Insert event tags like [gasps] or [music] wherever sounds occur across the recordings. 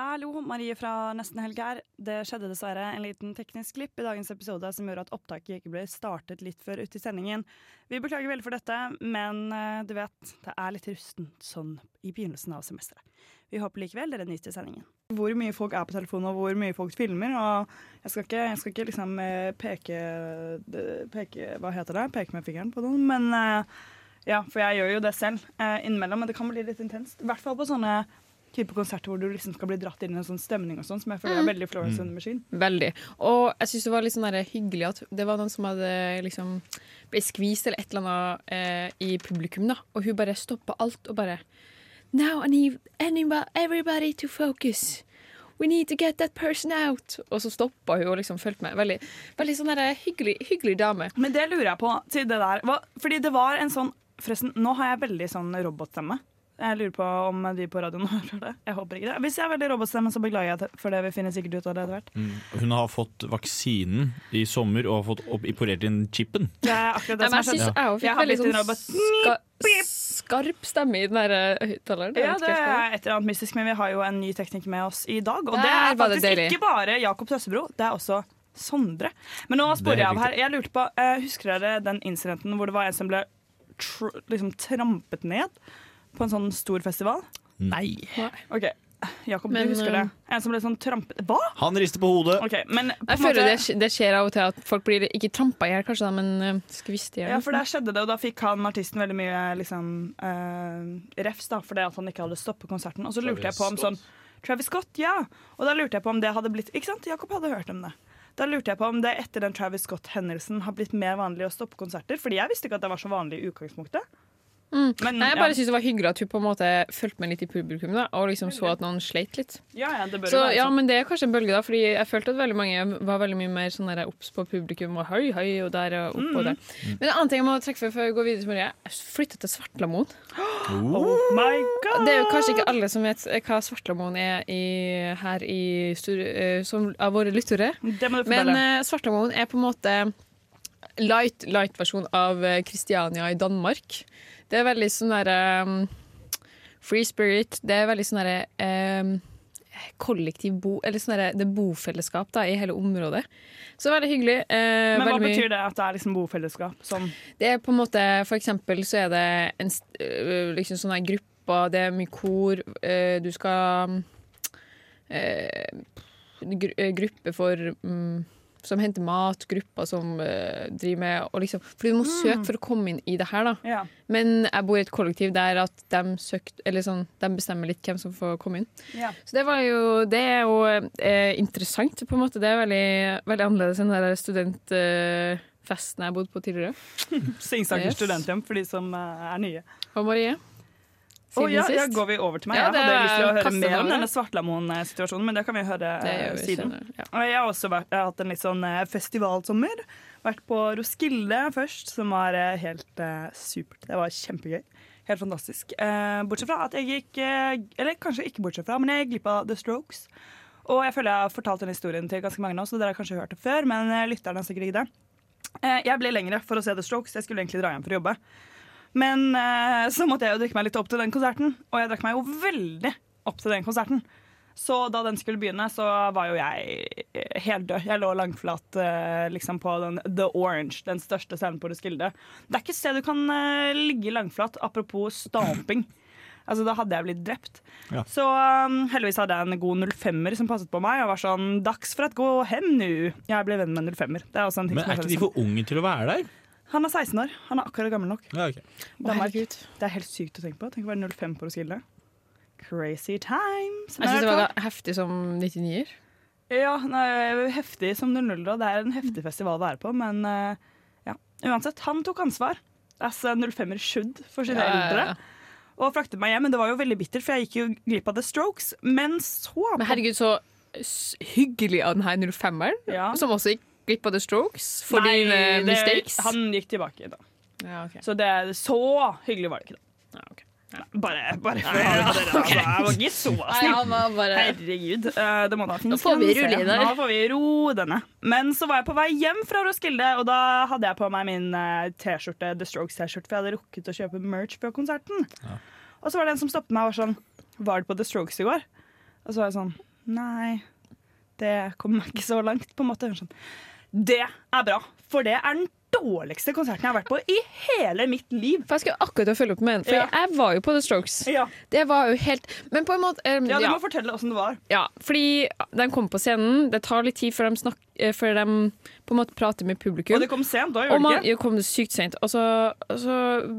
Hallo, Marie fra Nesten Helg her. Det skjedde dessverre en liten teknisk glipp i dagens episode som gjorde at opptaket ikke ble startet litt før ute i sendingen. Vi beklager veldig for dette, men eh, du vet, det er litt rustent sånn i begynnelsen av semesteret. Vi håper likevel dere nyter sendingen. Hvor mye folk er på telefonen og hvor mye folk filmer. og Jeg skal ikke, jeg skal ikke liksom eh, peke, peke Hva heter det? Peke med fingeren på noen, men eh, ja, for jeg gjør jo det selv innimellom, men det kan bli litt intenst. I hvert fall på sånne type konserter hvor du liksom skal bli dratt inn i en sånn stemning og sånn, som jeg føler er veldig Florence and the Machine. Veldig. Og jeg syns det var litt sånn der hyggelig at det var noen som hadde liksom ble skvist eller et eller annet eh, i publikum, da. Og hun bare stoppa alt og bare Now I need everybody to focus. We need to get that person out. Og så stoppa hun og liksom fulgte med. Veldig, veldig sånn der hyggelig, hyggelig dame. Men det lurer jeg på til det der. Hva, fordi det var en sånn Forresten, nå har jeg veldig sånn robotstemme. Jeg lurer på om de på radioen [laughs] hører det. Jeg håper ikke det. Hvis jeg er veldig robotstemme, så beklager jeg for det. Vi finner sikkert ut av det etter hvert. Mm. Hun har fått vaksinen i sommer og har fått opp inn chipen. Det er akkurat det ja, som jeg har skjedd. jeg Jeg har blitt sånn en robot. ska, skarp stemme i den der eh, høyttaleren. Ja, det er et eller annet mystisk, men vi har jo en ny tekniker med oss i dag. Og det er faktisk deilig. ikke bare Jakob Tøssebro, det er også Sondre. Men nå sporer er jeg av her. Jeg lurte på, uh, Husker dere den incidenten hvor det var en som ble tr liksom trampet ned på en sånn stor festival? Nei. Ok, Jakob, Men, du husker det? eh, En som ble sånn trampet Hva?! Han rister på hodet. Ok, men på Jeg føler måte- det, det skjer av og til at folk blir ikke trampa i hjel, kanskje, da, men uh, skvist i hjel. Ja, for der skjedde det, og da fikk han artisten veldig mye liksom, uh, refs da, for det at han ikke hadde stoppet konserten. Og så lurte jeg på om sånn Travis Scott, ja! Og da lurte jeg på om det hadde blitt Ikke sant? Jakob hadde hørt om det. Da lurte jeg på om det etter den Travis Scott-hendelsen har blitt mer vanlig å stoppe konserter. Fordi jeg visste ikke at det var så vanlig i utgangspunktet. Mm. Men, Nei, jeg ja. bare synes det var hyggelig at hun på en måte fulgte med litt i publikum da, og liksom så at noen sleit litt. Ja, ja, det bør Så være ja, sånn. men det er kanskje en bølge, da, fordi jeg følte at veldig mange var veldig mye mer sånn obs på publikum. Og høy, høy, og der og opp og der. Men en annen ting jeg må trekke før før jeg går videre, til Marie, jeg flyttet til Svartlamoen. [gasps] Oh my god! Det er jo kanskje ikke alle som vet hva Svartlamoen er i, her i eh, som, av våre lyttere. Men uh, Svartlamoen er på en måte light, light versjon av Kristiania i Danmark. Det er veldig sånn derre um, Free spirit. Det er veldig sånn derre um, kollektiv bo... Eller sånn derre Det er bofellesskap da, i hele området. Så veldig hyggelig. eh, men hva betyr det at det er liksom bofellesskap? Sånn Det er på en måte For eksempel så er det en øh, liksom sånne grupper, det er mye kor, øh, du skal gru- øh, Gruppe for mm, som henter mat, grupper som uh, driver med og liksom, For du må søke for å komme inn i det her, da. Ja. Men jeg bor i et kollektiv der at de, søkt, eller sånn, de bestemmer litt hvem som får komme inn. ja. Så det var jo Det er jo eh, interessant, på en måte. Det er veldig, veldig annerledes enn den studentfesten studentfesten jeg bodde på tidligere. [laughs] Singsaker Yes. studenthjem for de som eh, er nye. Og Marie? Å oh, ja, sist? ja, går vi over til meg? Ja, jeg hadde lyst til å høre mer om denne Svartlamoen-situasjonen, men det kan vi høre Det eh, vi siden. senere. Ja. Jeg har også vært, jeg har hatt en litt sånn eh, festivalsommer. Vært på Roskilde først, som var eh, helt uh, supert. Det var kjempegøy. Helt fantastisk. Uh, bortsett fra at jeg gikk uh, Eller kanskje ikke bortsett fra, men jeg gikk glipp av The Strokes. Og jeg føler jeg har fortalt den historien til ganske mange nå, så dere har kanskje hørt det før, men lytterne har sikkert ikke det. Eh, jeg ble lengre for å se The Strokes. Jeg skulle egentlig dra hjem for å jobbe. Men eh, så måtte jeg jo drikke meg litt opp til den konserten, og jeg drakk meg jo veldig opp til den konserten. Så da den skulle begynne, så var jo jeg eh, helt død. Jeg lå langflat eh, liksom på den The Orange, den største scenen på Roskilde. Det er ikke et sted du kan ligge langflat, apropos stamping. Altså, Da hadde jeg blitt drept. Ja. Så um, heldigvis hadde jeg en god 05-er som passet på meg. Og var sånn 'Dags for at gå hem nu'. Jeg ble venn med 05-er. Det er også en ting Men er ikke de for unge til å være der? Han er 16 år. Han er akkurat gammel nok. Ja, okay. Danmark. Det er helt sykt å tenke på. Tenk å være 05 på Roskilde. Crazy times. Jeg syns det var heftig som 99-er. Ja, nei, heftig som 00 da. Det er en heftig festival å være på, men eh, ja. Uansett, han tok ansvar. Altså 05-er should for sine Ja, ja, ja. eldre. Og fraktet meg hjem, men det var jo veldig bittert, for jeg gikk jo glipp av The Strokes. Men så Men herregud, så hyggelig av den her 05-eren, Ja. som også gikk glipp av The Strokes for Nei, dine det- mistakes. Han gikk tilbake, da. Ja, okay. Så det, så hyggelig var det ikke, da. Ja, ok. Bare, bare for å ha det på dere. Altså. Jeg var ikke så snill. bare Herregud. eh, det må da finnes Nå får vi i der. Nå får vi ro denne. Men så var jeg på vei hjem fra Roskilde, og da hadde jeg på meg min eh, T-skjorte, The Strokes-T-skjorte, for jeg hadde rukket å kjøpe merch før konserten. Og så var det en som stoppet meg og var sånn Var du på The Strokes i går? Og så var jeg sånn Nei, det kommer meg ikke så langt, på en måte. Hun Sånn, det er bra, for det er den dårligste konserten jeg har vært på i hele mitt liv. For jeg skulle akkurat å følge opp med en, for Ja. jeg var jo på The Strokes. Ja, Det var jo helt Men på en måte um, ja Du ja, må fortelle åssen det var. ja, fordi de kom på scenen. Det tar litt tid før de, snak, eh, før de på en måte prater med publikum. Og det kom sent, da gjør det ikke? jo, kom det sykt sent. Og så, og så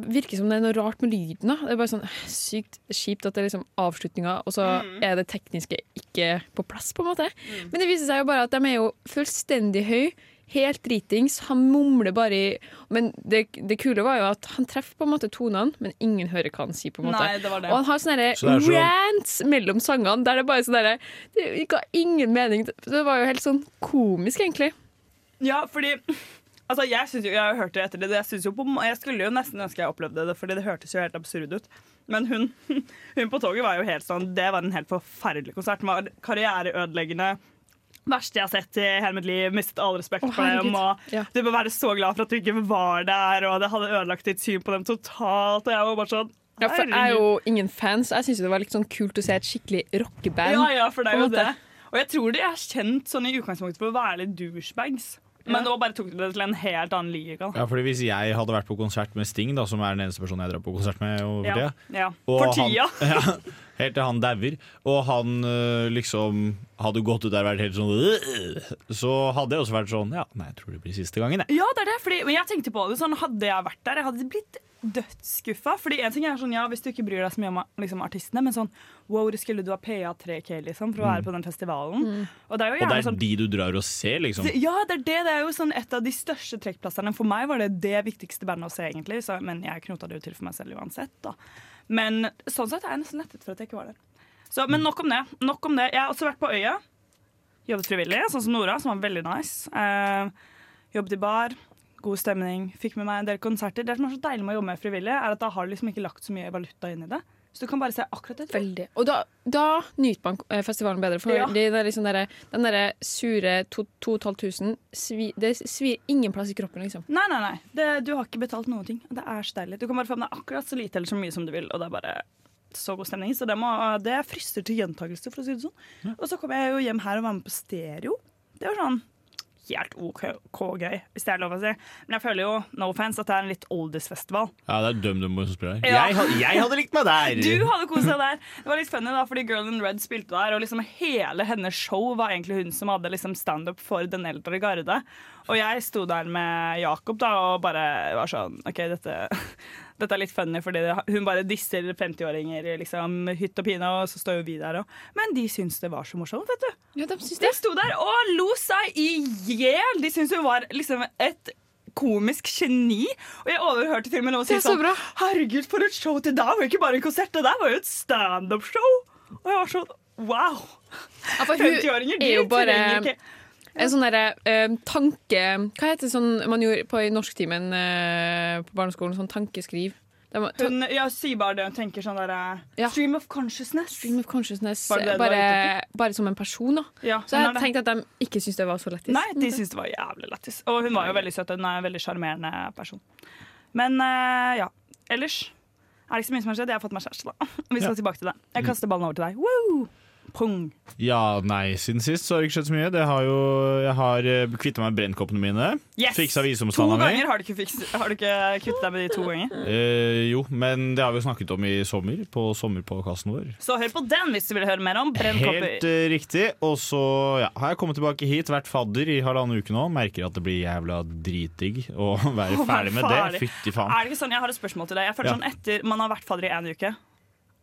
virker det som det er noe rart med lyden. Da. Det er bare sånn sykt kjipt at det er liksom avslutninga, og så Mm. er det tekniske ikke på plass, på en måte. Men det viser seg jo bare at de er jo fullstendig høy. Helt dritings. Han mumler bare i Men det, det kule var jo at han treffer på en måte tonene, men ingen hører hva han sier. på en måte Nei, det var det. Og han har sånne Så sånn- rants mellom sangene der det bare sånn derre Det ga ingen mening. Det var jo helt sånn komisk, egentlig. Ja, fordi Altså, jeg, synes jo, jeg har hørt det etter det. Jeg, jo på, jeg skulle jo nesten ønske jeg opplevde det, Fordi det hørtes jo helt absurd ut. Men hun, [laughs] hun på toget var jo helt sånn Det var en helt forferdelig konsert. Den var karriereødeleggende. Verste jeg har sett i hele mitt liv. Mistet all respekt oh, for dem. Ja. Du bør være så glad for at du ikke var der, og det hadde ødelagt ditt syn på dem totalt. Og jeg var bare sånn Ja, for jeg er jo ingen fans. jeg syns det var litt sånn kult å se et skikkelig rockeband. Ja, ja, for det er jo det. Og jeg tror de er kjent sånn i utgangspunktet for å være litt douchebags. Men nå bare tok du det til en helt annen liga. Ja, fordi Hvis jeg hadde vært på konsert med Sting, da, som er den eneste personen jeg drar på konsert med over Ja, tida ja. For For han- tida. [laughs] ja, Helt til han dauer, og han øh, liksom hadde gått ut der og vært helt sånn øh, Så hadde jeg også vært sånn Ja, nei, jeg tror det blir siste gangen, jeg. Ja, det er det. Fordi, men jeg tenkte på det sånn, Hadde jeg vært der, jeg hadde blitt dødsskuffa. Fordi en ting er sånn, ja, Hvis du ikke bryr deg så mye om liksom, artistene, men sånn wow, det skulle du ha PA3K liksom, for å være på den festivalen. Og det er jo Og det er sånn de du drar og ser, liksom. det- ja, det er det. Det er jo sånn et av de største trekkplasserne. For meg var det det viktigste bandet å se, egentlig. Så, men jeg knota det jo til for meg selv uansett. da. Men sånn sett er jeg nesten lettet for at jeg ikke var der. Så, men nok om det. nok om det. Jeg har også vært på Øya. Jobbet frivillig, sånn som Nora, som var veldig nice. Eh, jobbet i bar. God stemning. Fikk med meg en del konserter. Det som er så deilig med å jobbe med frivillige, er at da har du liksom ikke lagt så mye valuta inn i det. Så du kan bare se akkurat det. Veldig. Og da, da nyter man eh, festivalen bedre, for Ja. det der, liksom der, den derre sure 2500 svi, Det svir ingen plass i kroppen, liksom. Nei, nei, nei. Det, du har ikke betalt noen ting. Det er så deilig. Du kan bare få med deg akkurat så lite eller så mye som du vil, og det er bare så god stemning. Så det, må, det frister til gjentakelse, for å si det sånn. Og så kom jeg jo hjem her og var med på stereo. Det var sånn helt OK, gøy, hvis det er lov å si. Men jeg føler jo, no offense, at det er en litt oldis-festival. Ja, det er DumDum som spiller. Ja. Jeg, jeg hadde likt meg der! [laughs] Du hadde kost deg der. Det var litt funny, da, fordi Girl in Red spilte der, og liksom hele hennes show var egentlig hun som hadde liksom standup for den eldre garde. Og jeg sto der med Jakob da, og bare var sånn OK, dette, dette er litt funny, fordi det, hun bare disser 50-åringer i liksom, hytt og pine, og så står jo vi der òg. Men de syns det var så morsomt, vet du. Ja, de syns De sto der og lo seg i hjel. De syntes hun var liksom et komisk geni. Og jeg overhørte til og med noen si Det så sånn. Herregud, for et show! Det der var jo ikke bare en konsert, det der var jo et standup-show! Og jeg var sånn wow! Ja, 50-åringer, de er trenger ikke en sånn derre eh, tanke Hva heter det sånn man gjorde på i norsktimen eh, på barneskolen? Sånn tankeskriv. De, må- ta, Hun ja, sier bare det hun tenker sånn derre Ja. Stream of consciousness. stream of consciousness. Var det det du var bare, bare som en person, da. Ja, Så hun jeg det. tenkte at de ikke syntes det var så lættis. Nei, de syntes det var jævlig lættis. Og hun var jo veldig søt. Hun er en veldig sjarmerende person. Men eh, ja. Ellers er det ikke så mye som har skjedd. Jeg har fått meg kjæreste, da. [laughs] Vi skal Ja. tilbake til det. Jeg kaster ballen over til deg. Woo! Pung. Ja, nei, siden sist så har det ikke skjedd så mye. Det har jo, jeg har uh, kvitta meg med brennkoppene mine. Yes! Fiksa To visdomstanna mi. ganger har du har du ikke kvittet deg med de to ganger. Eh, jo, men det har vi jo snakket om i sommer, på sommerpåkassen vår. Så hør på den hvis du vil høre mer om brennkopper. Helt uh, riktig. Og så ja, har jeg kommet tilbake hit, vært fadder i halvannen uke nå. Merker at det blir jævla dritdigg å [laughs] være ferdig med det. Fytti faen. Er det ikke sånn, Jeg har et spørsmål til deg. Jeg føler Ja. sånn Etter man har vært fadder i én uke,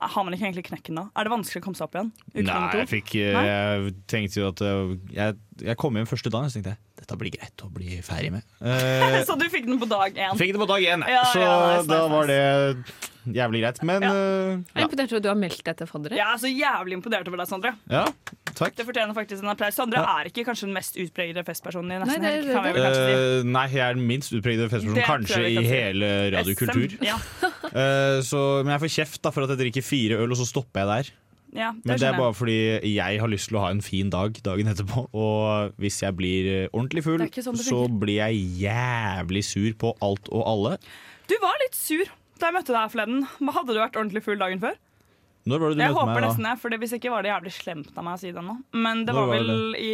har man ikke egentlig knekken da? Er det vanskelig å komme seg opp igjen? Uke Nei, jeg fikk eh, Nei? Jeg tenkte jo at eh, jeg, jeg kom hjem første dagen, så tenkte jeg dette blir greit å bli ferdig med. [laughs] Eh, Så du fikk den på dag én? fikk den på dag én, Ja, så ja, nice, da nice, var det jævlig greit. Men Ja. uh, Jeg er imponert over at du har meldt deg til faddere. Jeg er så jævlig imponert over deg, Sondre. ja, takk. Det fortjener faktisk en applaus. Sondre Ja. er ikke kanskje den mest utpregede festpersonen i nesten Nei, det. Eh, nei, jeg er den minst utpregede festpersonen kanskje i hele radiokultur. Ja, uh, [laughs] så, men jeg får kjeft da for at jeg drikker fire øl, og så stopper jeg der. ja, Men det er bare fordi jeg har lyst til å ha en fin dag dagen etterpå. Og hvis jeg blir ordentlig full, Det sånn så blir jeg jævlig sur på alt og alle. Du var litt sur da jeg møtte deg her forleden. Hadde du vært ordentlig full dagen før? Når var det du Jeg møtte håper meg da? nesten det, for hvis ikke var det jævlig slemt av meg å si det nå. Men det Når var var vel i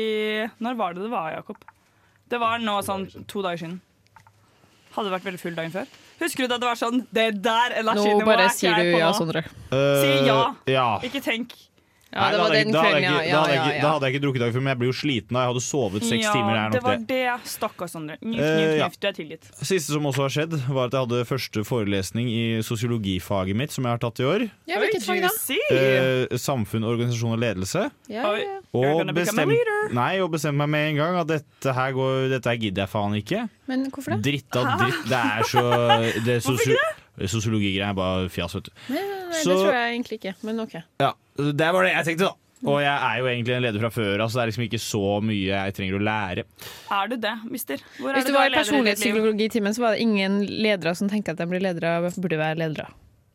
Når var det det var, Jakob? Det var nå sånn to dager siden. Hadde vært veldig full dagen før. Husker du da det var sånn Det der Nå bare er sier du ja. Sondre. Eh, Si ja. ja. Ikke tenk. Ja, Nei, det da var hadde jeg- den da hadde kvelden, jeg ja. ikke- ja, Da hadde jeg ja, da hadde jeg ikke drukket i før, men jeg ble jo sliten da jeg hadde sovet seks ja, timer. Det er det nok var det. det. Stakkars Sondre. Njuf, ja. Du er tilgitt. Siste som også har skjedd, var at jeg hadde første forelesning i sosiologifaget mitt, som jeg har tatt i år. Ja, hvilket fag da? Eh, samfunn, organisasjon og ledelse. Ja, ja. Og bestem, nei, og bestemte meg med en gang at dette her, går, dette her gidder jeg faen ikke. Men hvorfor det? Dritt av [laughs] dritt. Det er så det er sosio Sosiologigreier er bare fjas, vet du. Nei, nei, nei, Så- Det tror jeg egentlig ikke, men OK. Ja, Det var det jeg tenkte, da. Og jeg er jo egentlig en leder fra før av, så det er liksom ikke så mye jeg trenger å lære. Er du det, mister? Hvor er Hvis du var i personlighetspsykologitimen, så var det ingen ledere som tenkte at de blir ledere, burde være ledere.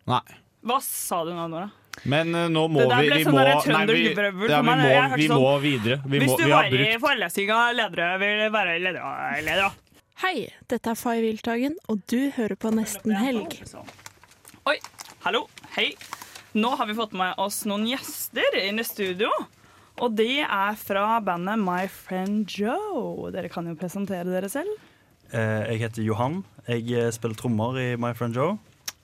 Nei. Hva sa du nå, Nora? Men uh, nå må vi Vi sånn må, nei, vi, ja, vi, må, vi sånn, må videre. Vi, Hvis må, du vi var i brukt forelesning av ledere, vil være ledere, ledere. Hei, dette er Fay Wiltagen, og du hører på Nesten Helg. Oi, hallo, hei. Nå har vi fått med oss noen gjester inn i studio. Og de er fra bandet My Friend Joe. Dere kan jo presentere dere selv. Eh, Jeg heter Johan. Jeg eh, spiller trommer i My Friend Joe.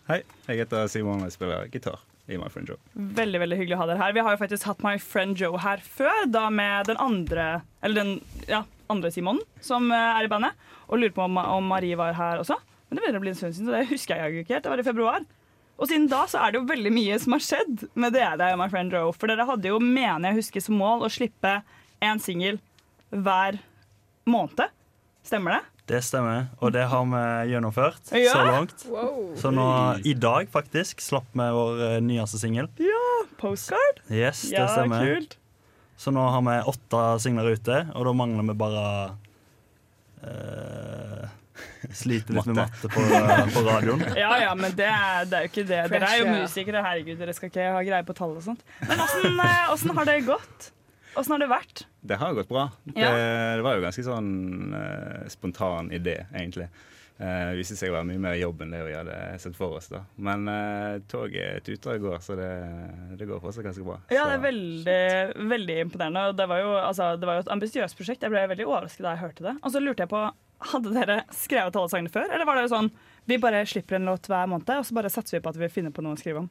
Hei, jeg heter Simon og jeg spiller gitar i My Friend Joe. Veldig veldig hyggelig å ha dere her. Vi har jo faktisk hatt My Friend Joe her før, da med den andre Eller den ja, andre Simon som eh, er i bandet. Og lurer på om, om Marie var her også. Men det begynner å bli en stund siden, så det husker jeg ikke helt. Det var i februar. Og siden da så er det jo veldig mye som har skjedd med dere og My Friend Joe. For dere hadde jo, mener jeg husker, som mål å slippe én singel hver måned. Stemmer det? Det stemmer, og det har vi gjennomført Ja. så langt. Wow. Så nå, i dag faktisk, slapp vi vår eh, nyeste singel. Postcard? Yes, det Ja, stemmer. kult. Så nå har vi åtte singler ute, og da mangler vi bare eh, Sliter litt med matte på, eh, på radioen. [laughs] Ja, ja, men det er, det er jo ikke det. Dere er jo musikere, herregud. Dere skal ikke ha greie på tall og sånt. Men åssen eh, åssen har det gått? Åssen har det vært? Det har gått bra. Det, Ja. det var jo ganske sånn uh, spontan idé, egentlig. Uh, det viste seg å være mye mer jobb enn det vi hadde sett for oss. da Men uh, toget tuter i går, så det, det går fortsatt ganske bra. Ja, det er veldig, veldig imponerende. Og det var jo, altså, det var jo et ambisiøst prosjekt. Jeg ble veldig overrasket da jeg hørte det. Og så lurte jeg på, hadde dere skrevet alle sangene før? Eller var det sånn vi bare slipper en låt hver måned, og så bare satser vi på at vi finner på noe å skrive om?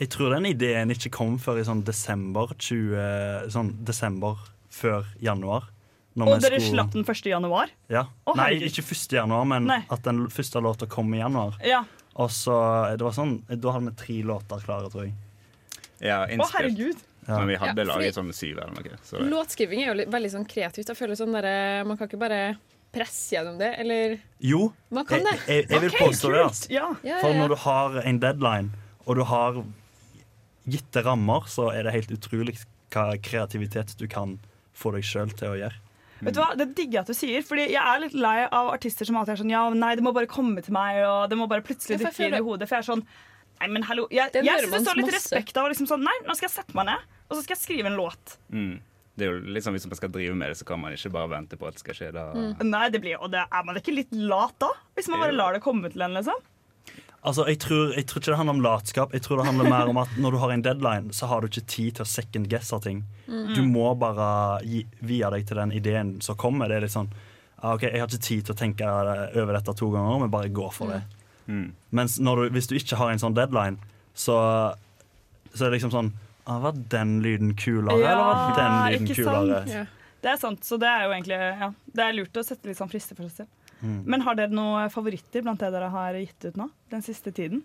Jeg tror den ideen ikke kom før i sånn desember 20, Sånn desember før januar. når Og vi dere skulle- slapp den 1. januar? Ja. Oh, Nei, ikke 1. januar, men Nei. at den første låta kom i januar. Ja. Og så, det var sånn, Da hadde vi tre låter klare, tror jeg. Ja, Å, herregud. Ja. Men vi hadde Ja, laget sånn syv eller noe. Så det, Låtskriving er jo veldig sånn kreativt. Jeg føler sånn der, Man kan ikke bare presse gjennom det, eller Jo, Man kan jeg, det. jeg, jeg vil okay, påstå det. Altså. Ja. Ja, For når du har en deadline, og du har gitte rammer, så er det helt utrolig hva kreativitet du kan få deg sjøl til å gjøre. Vet du hva, Det digger jeg at du sier, Fordi jeg er litt lei av artister som alltid er sånn Ja, nei, det må bare komme til meg, og det må bare plutselig dukke inn i hodet. For jeg er sånn Nei, men hallo. Jeg, Den jeg syns det står litt masse. respekt av å liksom sånn Nei, nå skal jeg sette meg ned, og så skal jeg skrive en låt. mm. Det er jo litt sånn Hvis man skal drive med det, så kan man ikke bare vente på at det skal skje. Da. Nei, det blir, og det, Er man ikke litt lat da? Hvis man bare lar det komme til en, liksom? Altså, jeg tror, jeg tror ikke det handler om latskap. Jeg tror det handler mer om at Når du har en deadline, så har du ikke tid til å second guesse ting. Du må bare gi, via deg til den ideen som kommer. Det er litt sånn ah, OK, jeg har ikke tid til å tenke over dette to ganger, men bare gå for det. Mm. Mens når du, hvis du ikke har en sånn deadline, så, så er det liksom sånn ah, Var den lyden kulere, eller var den lyden ikke kulere? sant? Ja. Det er sant, så det er jo egentlig ja, Det er lurt å sette litt sånn frister for seg selv. Mm. Men har dere noen favoritter blant det dere har gitt ut nå? Den siste tiden?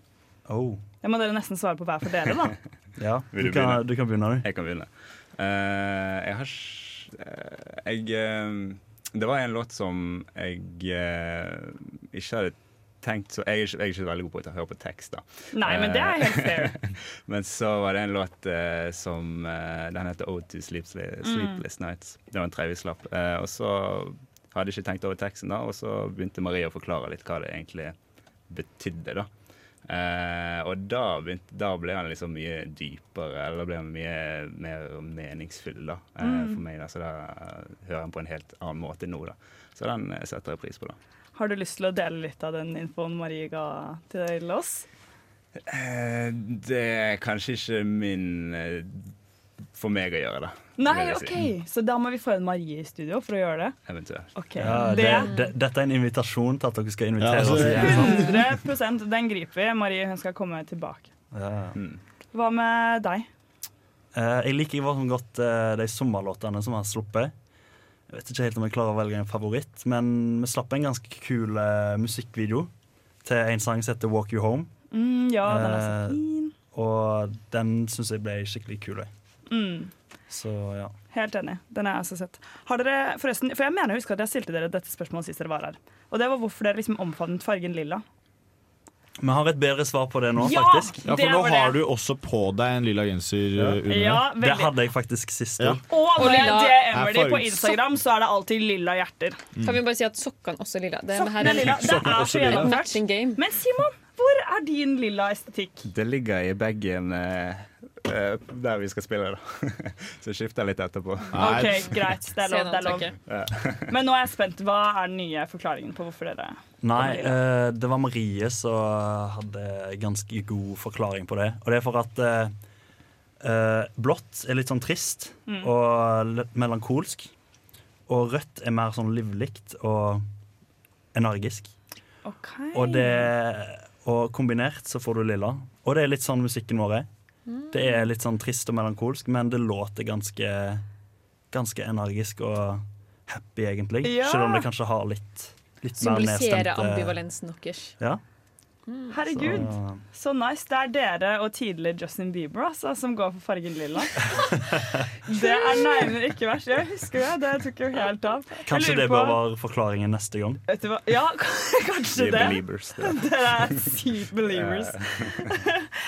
Oh, Det må dere nesten svare på hver for dere, da. [laughs] ja, du du kan, du kan begynne, du. Jeg kan begynne. Uh, jeg har eh, Jeg uh, Det var en låt som jeg eh, ikke hadde tenkt så Jeg er ikke, jeg er ikke veldig god på å høre på tekst, da. Nei, men det er helt fair. [laughs] Men så var det en låt uh, som uh, Den heter Ode to Sleepless, mm. Nights. Det var en trevislapp. Uh. Eh, og så hadde jeg ikke tenkt over teksten, da, og så begynte Marie å forklare litt hva det egentlig betydde. da. Uh, og da, begynte, da ble han liksom mye dypere, eller ble han mye mer meningsfull da, eh, for meg. da, Så da hører han på en helt annen måte nå. da. Så den eh, setter jeg pris på. da. Har du lyst til å dele litt av den infoen Marie ga til oss? Eh, det er kanskje ikke min eh, for meg å gjøre, da. Nei, OK. Så da må vi få en Marie i studio for å gjøre det? Eventuelt. Okay. Ja, det, det det, dette er en invitasjon til at dere skal invitere Ja, altså, oss igjen. 100% Den griper vi. Marie hun skal komme tilbake. Ja. Mm. Hva med deg? Eh, jeg liker godt eh, de sommerlåtene som har sluppet. Jeg vet ikke helt om jeg klarer å velge en favoritt, men vi slapp en ganske kul uh, musikkvideo til en sang som heter 'Walk You Home'. Mm, ja, den er så Eh, fin. Og den syns jeg ble skikkelig kul. Mm. Så ja. Helt enig. Den er jeg også sett. Har dere forresten, for jeg mener jeg husker at jeg stilte dere dette spørsmålet sist dere var her. Og det var hvorfor dere liksom omfavnet fargen lilla. Vi har et bedre svar på det nå, Ja! faktisk. Ja, for nå har det. du også på deg en lilla genser Ja. uh, under. Ja, Det hadde jeg faktisk sist. Ja. Og Og lilla DM-er er de på. Instagram, så er det alltid lilla hjerter. Kan vi bare si at sokkene også er lilla? Det, Sokkene her er lilla. Det er også så lilla. gjennomført. matching game. Men Simon, hvor er din lilla estetikk? Det ligger i bagen eh, der vi skal spille, da. [laughs] Så skifter jeg litt etterpå. Ok, Greit, det er lov. Det er lov. [laughs] Men nå er jeg spent. Hva er den nye forklaringen på hvorfor dere Nei, eh, det var Marie som hadde ganske god forklaring på det. Og det er for at eh, eh, blått er litt sånn trist Mm. og litt melankolsk. Og rødt er mer sånn livlikt og energisk. OK. Og, det, og kombinert så får du lilla. Og det er litt sånn musikken vår er. Det er litt sånn trist og melankolsk, men det låter ganske, ganske energisk og happy, egentlig. Ja. Selv om det kanskje har litt, litt mer Symboliserer nedstemte ambivalensen deres. Ja, Herregud, så, så nice. Det er dere og tidligere Justin Bieber altså, som går for fargen lilla. [laughs] Det er nærmere ikke verst. Jeg husker det. Det tok jo helt av. Kanskje det bør være forklaringen neste gang. Vet du hva? Ja, [laughs] kanskje det. believers. Det. [laughs] Dere er sykt believers.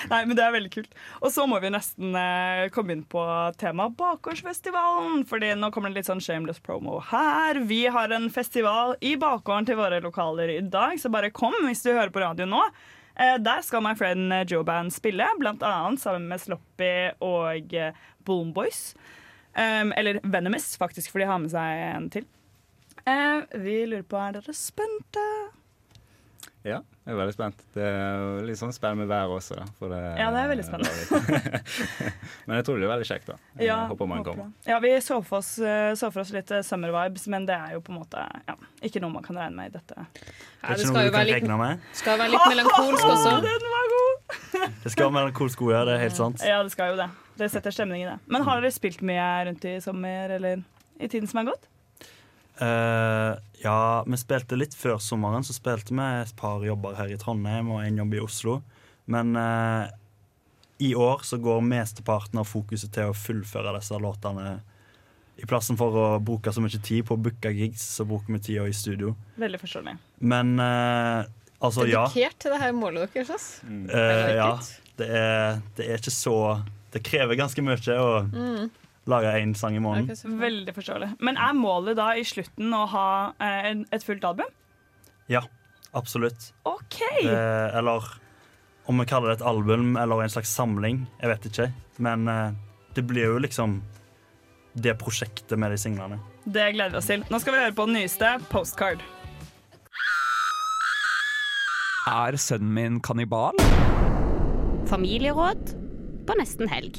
Nei, men det er veldig kult. Og så må vi nesten eh, komme inn på temaet Bakgårdsfestivalen. Fordi nå kommer det litt sånn shameless promo her. Vi har en festival i bakgården til våre lokaler i dag, så bare kom hvis du hører på radio nå. Eh, der skal My Friend eh, Joe Band spille, annet sammen med Sloppy og eh, Boom Boys. Eller Venomous, faktisk, for de har med seg en til. Vi lurer på, er dere spente? Ja, jeg er veldig spent. Det er litt sånn spennende med været også. Da, for det, Ja, det er veldig spennende. [laughs] men jeg tror det blir veldig kjekt. da. Jeg Ja, håper man håper kommer. det. Ja, vi så for, oss, eh, så for oss litt eh, summer vibes, men det er jo på en måte ja, ikke noe man kan regne med i dette. Ja, Det er ikke skal noe jo du kan være litt, regne med. skal være litt melankolsk også. Den var god! [laughs] Det skal være melankolsk gode, det er helt sant. Ja, det skal jo det. Det setter stemning i det. Men har dere spilt mye rundt i sommer, eller i tiden som er gått? Eh, ja, vi spilte litt før sommeren, så spilte vi et par jobber her i Trondheim og en jobb i Oslo. Men uh, i år så går mesteparten av fokuset til å fullføre disse låtene. I plassen for å bruke så mye tid på å booke gigs, så bruker vi tida i studio. Veldig forståelig. Men uh, altså, ja. Dedikert til det her målet deres. Mm. Eh, ja. Det er, det er ikke så Det krever ganske mye å lage én sang i måneden. Veldig forståelig. Men er målet da i slutten å ha eh, et fullt album? Ja, absolutt. OK! Eh, eller om vi kaller det et album eller en slags samling. Jeg vet ikke. Men eh, det blir jo liksom det prosjektet med de singlene. Det gleder vi oss til. Nå skal vi høre på den nyeste, Postcard. Er sønnen min kannibal? Familieråd på nesten helg.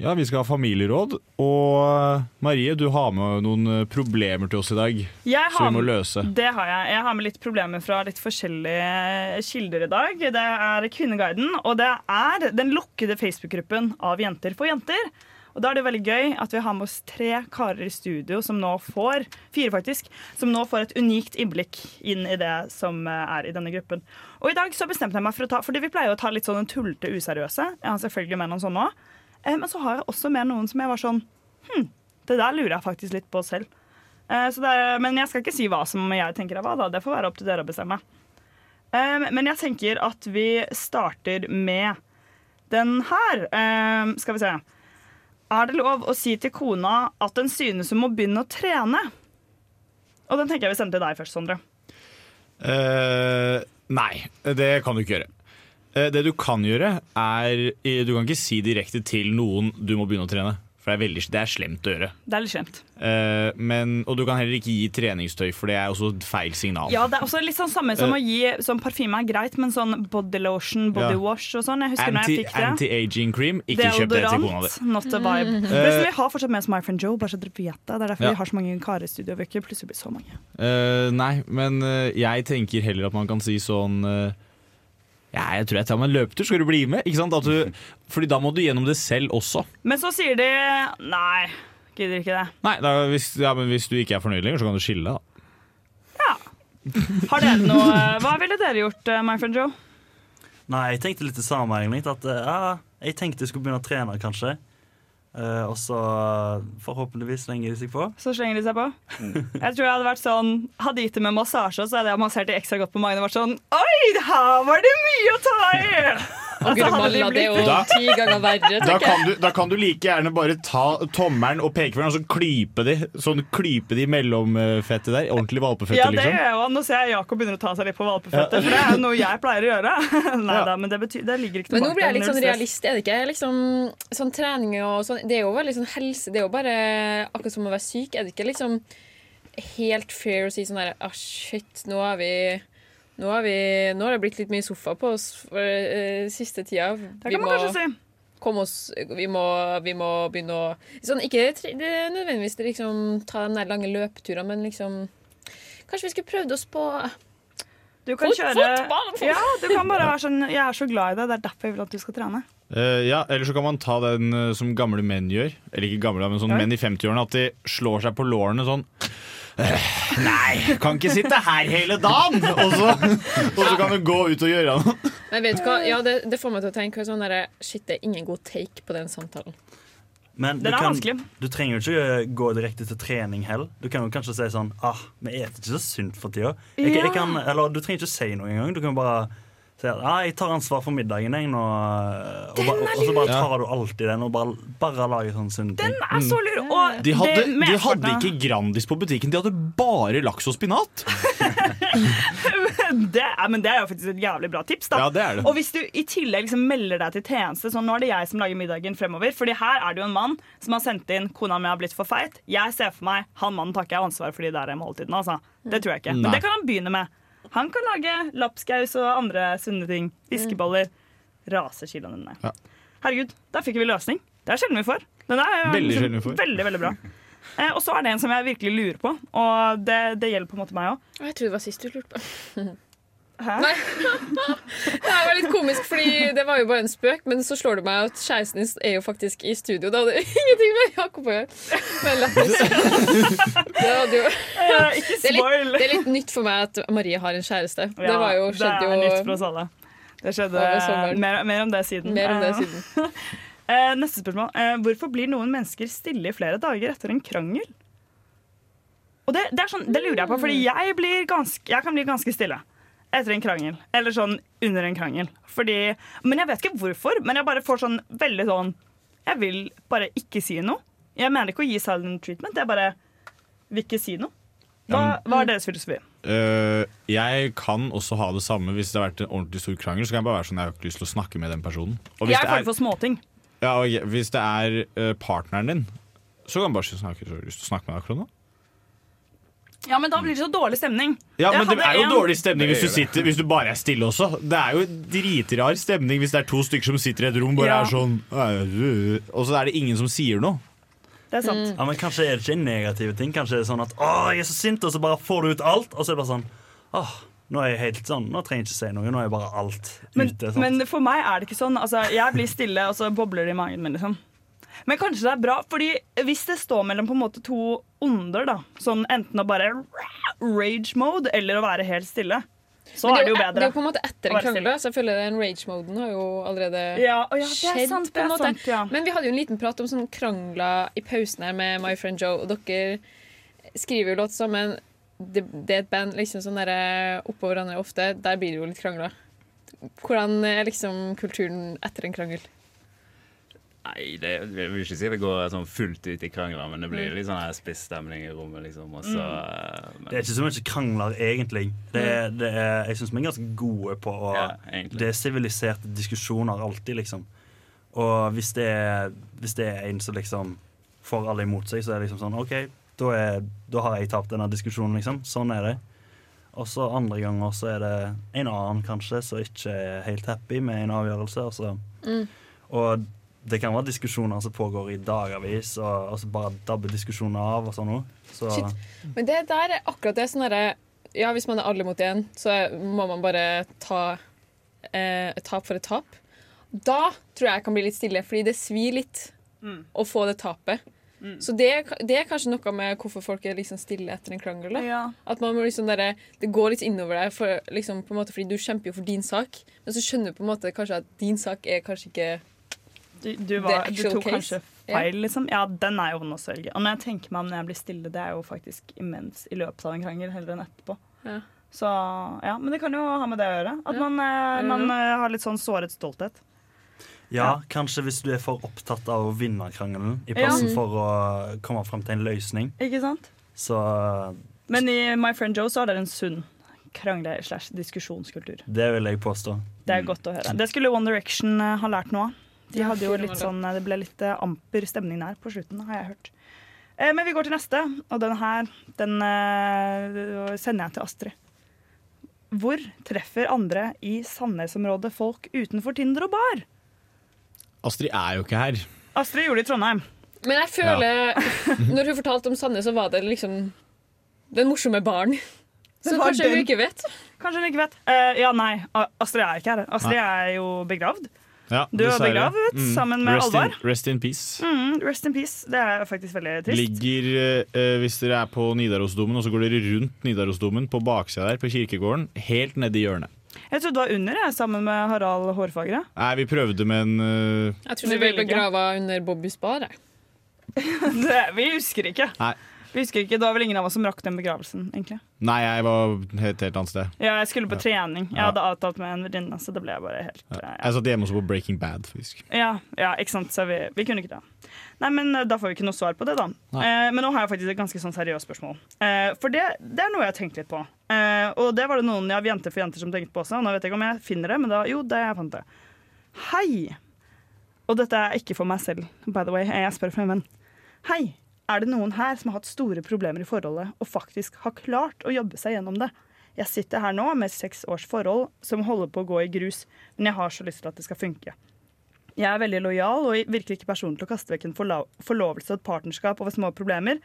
Ja, vi skal ha familieråd. Og eh, Marie, du har med noen eh, problemer til oss i dag Jeg som vi må løse. Det har jeg. Jeg har med litt problemer fra litt forskjellige kilder i dag. Det er Kvinneguiden, og det er den lukkede Facebook-gruppen av Jenter for jenter. Og da er det veldig gøy at vi har med oss tre karer i studio som nå får fire faktisk, som nå får et unikt innblikk inn i det som eh, er i denne gruppen. Og i dag så bestemte jeg meg for å ta Fordi vi pleier å ta litt sånn tullete useriøse. Jeg har selvfølgelig med noen sånne òg. Men så har jeg også med noen som jeg var sånn Hm, det der lurer jeg faktisk litt på selv. Eh, er, men jeg skal ikke si hva som jeg tenker er hva. da, Det får være opp til dere å bestemme. Eh, Men jeg tenker at vi starter med den her. Eh, Skal vi se. Er det lov å si til kona at den synes hun må begynne å trene? Og den tenker jeg vi sender til deg først, Sondre. Uh, nei, det kan du ikke gjøre. Eh, det du kan gjøre, er eh, Du kan ikke si direkte til noen du må begynne å trene. For det er, veldig, det er slemt å gjøre. Det er litt slemt. Uh, men, og du kan heller ikke gi treningstøy, for det er også et feil signal. Ja, det er også litt sånn samme som uh, å gi sånn parfyme er greit, men sånn body lotion, body Ja. wash og sånn. Jeg husker når jeg fikk det. Anti-aging cream, ikke kjøp det til kona di. Not a vibe. Mm. Uh, vi har fortsatt med oss My Friend Joe, bare så dere vet det. Det er derfor Ja. vi har så mange karer i studio. Vi ikke plutselig blir så mange. Nei, men jeg tenker heller at man kan si sånn Ja, jeg tror jeg tar meg en løpetur, skal du bli med? Ikke sant? At du, fordi da må du gjennom det selv også. Men så sier de nei, gidder ikke det. Nei, da, hvis, ja, men hvis du ikke er fornøyd lenger, så kan du skille da. Ja. Har dere noe Hva ville dere gjort, eh, My Friend Joe? Nei, jeg tenkte litt det samme, egentlig. At eh, ja, jeg tenkte jeg skulle begynne å trene, kanskje. Eh, og så eh, forhåpentligvis slenger de seg på. Så slenger de seg på. Jeg tror jeg hadde vært sånn Hadde gitt det med massasje, så hadde jeg massert det ekstra godt på magen og vært sånn Oi, her var det mye å ta i! Og Gurmalla, det er jo Da- ti ganger verre. Da kan, du, da kan du like gjerne bare ta tommelen og pekefingeren og så klype de Sånn klype de mellomfettet der. Ordentlig valpefette, Ja, det liksom. gjør jeg òg. Nå ser jeg Jakob begynner å ta seg litt på valpeføtter, for det er jo noe jeg pleier å gjøre. [laughs] Nei Ja. da, men det, betyr, det ligger ikke Men nå blir jeg litt sånn realist, er det ikke? Liksom, sånn trening og sånn Det er jo veldig sånn helse Det er jo bare akkurat som å være syk. Er det ikke liksom helt fair å si sånn her ah, shit, nå har vi nå har, vi, nå har det blitt litt mye sofa på oss for uh, siste tida. Det Vi kan man må, kanskje si. komme oss, vi, må, vi må begynne å sånn, Ikke det, det er nødvendigvis liksom, ta de lange løpeturene, men liksom Kanskje vi skulle prøvd oss på Du kan Fot- kjøre fotball! Ja, du kan bare være sånn Jeg er så glad i deg, det er derfor jeg vil at du skal trene. Uh, ja, Eller så kan man ta den uh, som gamle menn gjør. Eller ikke gamle, men sånn ja. menn i 50-årene. At de slår seg på lårene sånn. «Eh, nei, kan ikke sitte her hele dagen! Og så, og så kan du gå ut og gjøre noe. Men vet du hva? Ja, det, det får meg til å tenke sånn der, Shit, det er ingen god take på den samtalen. Men du, kan, du trenger jo ikke eh, gå direkte til trening heller. Du kan jo kanskje si sånn ah, vi spiser ikke så sunt for tida. Jeg, jeg kan, eller du trenger ikke si noe engang. Du kan bare si at ah, jeg tar ansvar for middagen, jeg nå. Og, ba, og så bare tar du alltid den og bare, bare lager sånne sunne ting. Den er så lur. Og De hadde, det de hadde ikke Grandis på butikken, de hadde bare laks og spinat. [laughs] det er, Men det er jo faktisk et jævlig bra tips. da Ja, det er det. Og hvis du i tillegg liksom melder deg til tjeneste Sånn, nå er det jeg som lager middagen fremover. Fordi her er det jo en mann som har sendt inn 'kona mi har blitt for feit'. Jeg ser for meg han mannen tar ikke jeg ansvar for de der måltidene. Altså. Det tror jeg ikke. Men det kan han begynne med. Han kan lage lapskaus og andre sunne ting. Fiskeboller. Raser kiloene dine. Ja. Herregud, der fikk vi løsning. Det er sjelden vi får. Den er Veldig liksom vi får. veldig, veldig bra. Eh, og så er det en som jeg virkelig lurer på, og det, det gjelder på en måte meg òg. Jeg tror det var sist du lurte på. [laughs] Hæ? Nei. [laughs] Det var litt komisk, fordi det var jo bare en spøk, men så slår det meg at kjæresten din er jo faktisk i studio. Det hadde [laughs] ingenting med Jakob å gjøre. Men lættis. [laughs] Det, hadde jo, ikke det, er litt, spoil! det er litt nytt for meg at Marie har en kjæreste. Det var jo, det skjedde er nytt for jo oss alle. Det skjedde mer, mer om det siden. mer om det Eh, siden. eh, neste spørsmål. Eh, hvorfor blir noen mennesker stille i flere dager etter en krangel? Og det, det, er sånn, det lurer jeg på, fordi jeg, blir ganske, jeg kan bli ganske stille etter en krangel. Eller sånn under en krangel. Fordi, men jeg vet ikke hvorfor. Men jeg bare får sånn veldig sånn Jeg vil bare ikke si noe. Jeg mener ikke å gi silent treatment. Jeg bare vil ikke si noe. Hva, hva er deres filosofi? Uh, jeg kan også ha det samme hvis det har vært en ordentlig stor krangel. Så kan jeg bare være sånn, jeg har ikke lyst til å snakke med den personen. Jeg er er, for småting. ja, og hvis det er eh, partneren din, så kan du bare si sånn, jeg har ikke lyst til å snakke med deg akkurat nå. Ja, men da blir det så dårlig stemning. Ja, men det er jo en- dårlig stemning hvis du, sitter, hvis du bare er stille også. Det er jo dritrar stemning hvis det er to stykker som sitter i et rom bare Ja. er sånn Og så er det ingen som sier noe. Det er sant. Ja, men Kanskje er det ikke en negativ ting. Kanskje det er sånn at å, jeg er så sint, og så bare får du ut alt. Og så er det bare sånn åh, nå er jeg helt sånn, nå trenger jeg ikke si noe. Nå er jeg bare alt Men, ute. sant? men for meg er det ikke sånn. Altså, jeg blir stille, og så bobler det i magen min. Liksom. Men kanskje det er bra, fordi hvis det står mellom på en måte to onder, da, sånn enten å bare rage mode eller å være helt stille, så det er det jo bedre. det er jo på en måte etter en krangel, så jeg føler den rage-moden har jo allerede Ja, ja, er skjedd, sant. på en er måte. sant ja. Men vi hadde jo en liten prat om sånn krangler i pausen her med My Friend Joe, og dere skriver jo låt sammen. Det, det er et band liksom sånn der, oppå hverandre ofte. Der blir det jo litt krangler. Hvordan er liksom kulturen etter en krangel? Nei, det, jeg vil ikke si det går sånn fullt ut i krangler, men det Mm. blir litt sånn her spisstemning i rommet, liksom. Og så, eh, Det er ikke så mye krangler, egentlig. Det er, det er, jeg syns vi er ganske gode på å ja. Det er siviliserte diskusjoner alltid, liksom. Og hvis det er, hvis det er en som liksom får alle imot seg, så er det liksom sånn OK, da, er, da har jeg tapt denne diskusjonen, liksom. Sånn er det. Og så andre ganger så er det en annen kanskje som ikke er helt happy med en avgjørelse. Og, så, Mm. og det kan være diskusjoner som pågår i dagavis, og, og så bare dabber diskusjoner av og sånn noe. Så Men det der er akkurat det sånn derre Ja, hvis man er alle mot én, så må man bare ta eh, et tap for et tap. Da tror jeg jeg kan bli litt stille, fordi det svir litt Mm. å få det tapet. Så det, det er kanskje noe med hvorfor folk er liksom stille etter en krangel. Ja. At man må liksom der, Det går litt innover deg, for, liksom, på en måte, fordi du kjemper jo for din sak. Men så skjønner du på en måte kanskje at din sak er kanskje ikke Du, du, var, du tok case. kanskje feil, liksom. Ja, den er jo vond å svelge. Og når jeg tenker meg om når jeg blir stille, det er jo faktisk imens i løpet av en krangel heller enn etterpå. Ja. Så ja, Men det kan jo ha med det å gjøre. At Ja. man, eh, man eh, har litt sånn såret stolthet. ja, kanskje hvis du er for opptatt av å vinne krangelen i plassen Ja. for å komme fram til en løsning, Ikke sant? så Men i My Friend Joe så er det en sunn krangle-slash-diskusjonskultur. det vil jeg påstå. Det er godt å høre. Det skulle One Direction eh, ha lært noe av. De hadde jo litt sånn, Det ble litt eh, amper stemning der på slutten, har jeg hørt. Eh, Men vi går til neste, og den her den eh, sender jeg til Astrid. Hvor treffer andre i Sandnes-området folk utenfor Tinder og bar? Astrid er jo ikke her. Astrid gjorde det i Trondheim. Men jeg føler Når hun fortalte om Sandnes, så var det liksom den morsomme baren. Så kanskje hun ikke vet. Kanskje hun ikke vet. Uh, ja, nei, Astrid er ikke her. Astrid er jo begravd. Ja, Du er begravet begravet sammen med rest Alvar. In, rest in peace. Mm, rest in peace. Det er faktisk veldig trist. Ligger, eh, hvis dere er på Nidarosdomen, og så går dere rundt Nidarosdomen på baksida der, på kirkegården, helt nede i hjørnet. Jeg trodde det var under, jeg, sammen med Harald Hårfagre. Nei, vi prøvde med en eh, Jeg tror Du du ble begrava under Bobbys bar. jeg. [laughs] Det, vi husker ikke. Nei. Vi husker ikke, Det var vel ingen av oss som rakk den begravelsen. egentlig. Nei, jeg var et helt annet sted. Ja, jeg skulle på trening. Jeg Ja. hadde avtalt med en venninne, så det ble bare helt Ja. eh, Jeg satt hjemme også på Breaking Bad, faktisk. ja. ja, ikke sant. Så vi, vi kunne ikke det. Nei, men eh, Da får vi ikke noe svar på det, da. Eh, men nå har jeg faktisk et ganske sånn seriøst spørsmål. Eh, for det, det er noe jeg har tenkt litt på. Eh, og det var det noen av Jenter for jenter som tenkte på også. Nå vet jeg ikke om jeg finner det, men da, jo, det jeg fant det. Hei! Og dette er ikke for meg selv, by the way. Jeg spør for en venn. Hei! Er det noen her som har hatt store problemer i forholdet og faktisk har klart å jobbe seg gjennom det? Jeg sitter her nå med seks års forhold som holder på å gå i grus, men jeg har så lyst til at det skal funke. Jeg er veldig lojal og virker ikke personlig til å kaste vekk en forlovelse og et partnerskap over små problemer.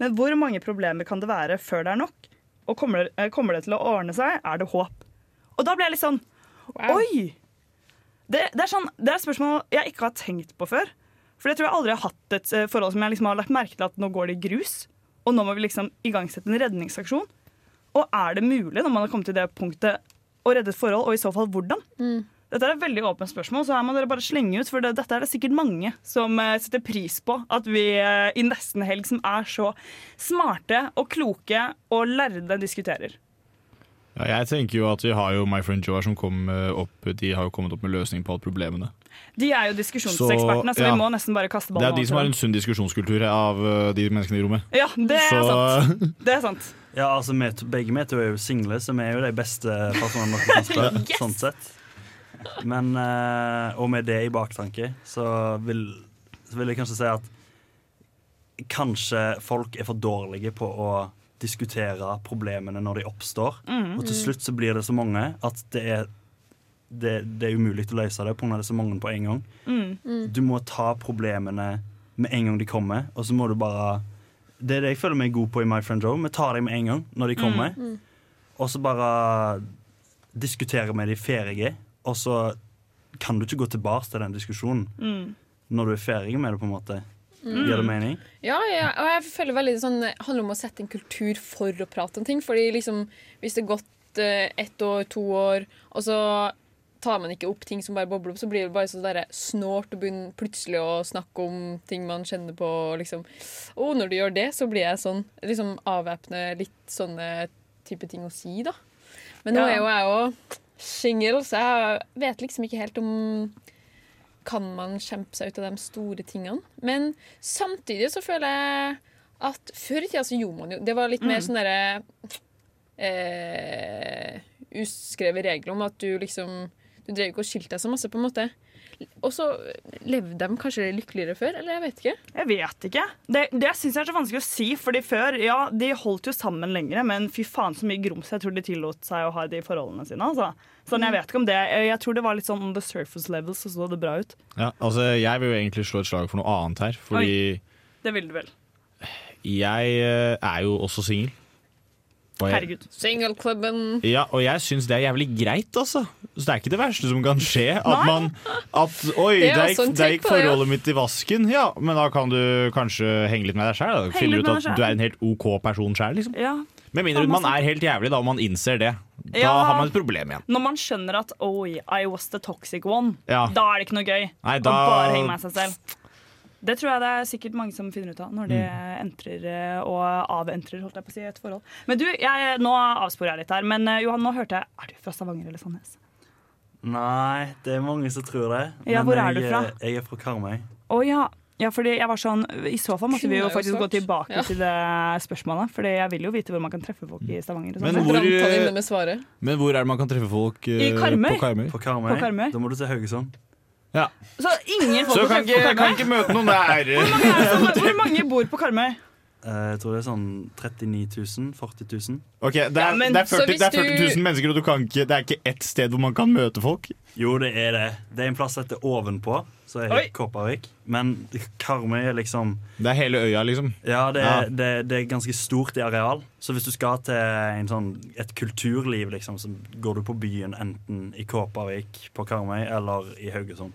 Men hvor mange problemer kan det være før det er nok? Og kommer det, eh, kommer det til å ordne seg? Er det håp? Og da ble jeg litt sånn Oi! Det, det, er sånn, det er et spørsmål jeg ikke har tenkt på før. For jeg tror jeg aldri har hatt et eh, forhold som jeg liksom har lagt merke til at nå går det i grus. Og nå må vi liksom igangsette en redningsaksjon. Og er det mulig når man har kommet til det punktet å redde et forhold, og i så fall hvordan? Dette er et veldig åpent spørsmål, så her må dere bare slenge ut. For det, dette er det sikkert mange som eh, setter pris på. At vi eh, i nesten helg som er så smarte og kloke og lærde diskuterer. Ja, jeg tenker jo at vi har jo My Friend Joe her som kom opp De har jo kommet opp med løsning på alle problemene. De er jo diskusjonsekspertene, så, Så, ja. vi må nesten bare kaste ballen. Det er de som har en sunn diskusjonskultur av eh, de menneskene i rommet. Ja, det er Så sant. Det er sant. Ja, altså Begge vi to er jo single, så vi er jo de beste personene dere kan spørre. [laughs] Yes! sånn sett. Men, eh, og med det i baktanke, så vil, så vil jeg kanskje si at kanskje folk er for dårlige på å diskutere problemene når de oppstår. Mm. Og til slutt så blir det så mange at det er, det, det er umulig å løse det pga. det er så mange på en gang. Mm. Du må ta problemene med en gang de kommer, og så må du bare Det er det jeg føler meg god på i My Friend Joe. Vi tar dem med en gang når de kommer, og så bare diskuterer vi de ferdige, og så kan du ikke gå tilbake til den diskusjonen Mm. når du er ferdig med det, på en måte. Gir det mening? Ja, ja, og jeg føler veldig sånn Det handler om å sette en kultur for å prate om ting. Fordi liksom, hvis det er gått eh, ett år, to år, og så tar man ikke opp ting som bare bobler opp, så blir det bare så der snålt å begynne plutselig å snakke om ting man kjenner på. og Liksom. oh, når du gjør det, så blir jeg sånn liksom avvæpne litt sånne type ting å si, da. Men nå Ja. er jo jeg jo single, så jeg vet liksom ikke helt om kan man kjempe seg ut av de store tingene. Men samtidig så føler jeg at før i tida så gjorde man jo Det var litt mer sånn derre eh, uskrevet regler om at du liksom Du drev ikke og skilte deg så masse, på en måte. Og så levde de kanskje lykkeligere før, eller jeg vet ikke. Jeg vet ikke. Det, det syns jeg er så vanskelig å si. Fordi før, ja, de holdt jo sammen lenger, men fy faen så mye grums jeg tror de tillot seg å ha i de forholdene sine. Altså. Sånn, jeg vet ikke om det Jeg tror det var litt sånn on the surface level, så så det bra ut. Ja, altså, jeg vil jo egentlig slå et slag for noe annet her. Fordi Det vil du vel. jeg eh, er jo også singel. Herregud. Singelklubben. Ja, og jeg syns det er jævlig greit, altså. Så det er ikke det verste som kan skje. At man at, Oi, er der gikk, der gikk forholdet det, ja. mitt i vasken. Ja, men da kan du kanskje henge litt med deg sjæl. Finner ut at du er en helt OK person sjæl, liksom. Ja. Med mindre man er helt jævlig, da, og man innser det. Da Ja. har man et problem igjen. Når man skjønner at oi, I was the toxic one, Ja. da er det ikke noe gøy Nei, da bare henge med seg selv. Det tror jeg det er sikkert mange som finner ut av når de Mm. entrer eh, og aventrer holdt jeg på å si, et forhold. Men du, jeg, nå avsporer jeg litt her, men eh, Johan, nå hørte jeg Er du fra Stavanger eller Sandnes? Nei, det er mange som tror det. Ja, hvor er jeg, du fra? Jeg er fra Karmøy. Å ja. ja, fordi jeg var sånn I så fall måtte vi jo faktisk gå tilbake Ja. til det spørsmålet. Fordi jeg vil jo vite hvor man kan treffe folk i Stavanger. Og Men sånn. hvor-. Men hvor er det man kan treffe folk uh, I Karmøy. på Karmøy? På Karmøy. På Karmøy? Da må du til Haugesund. Ja. Så ingen folk Så kan ikke, på kan Karmøy? ikke møte noen der. Hvor mange bor på Karmøy? Eh, Jeg tror det er sånn 39 000. 40 000. Ok, det Ja, er, men- det, er så 40, hvis det er 40 du- 000 mennesker, og du kan ikke, det er ikke ett sted hvor man kan møte folk. Jo, det er det. Det er en plass som heter Ovenpå, så er Kopervik. Men Karmøy er liksom Det er hele øya, liksom. Ja, det Ja. er, Det, det er ganske stort i areal. Så hvis du skal til en sånn, et kulturliv, liksom, så går du på byen enten i Kåpervik, på Karmøy eller i Haugesund.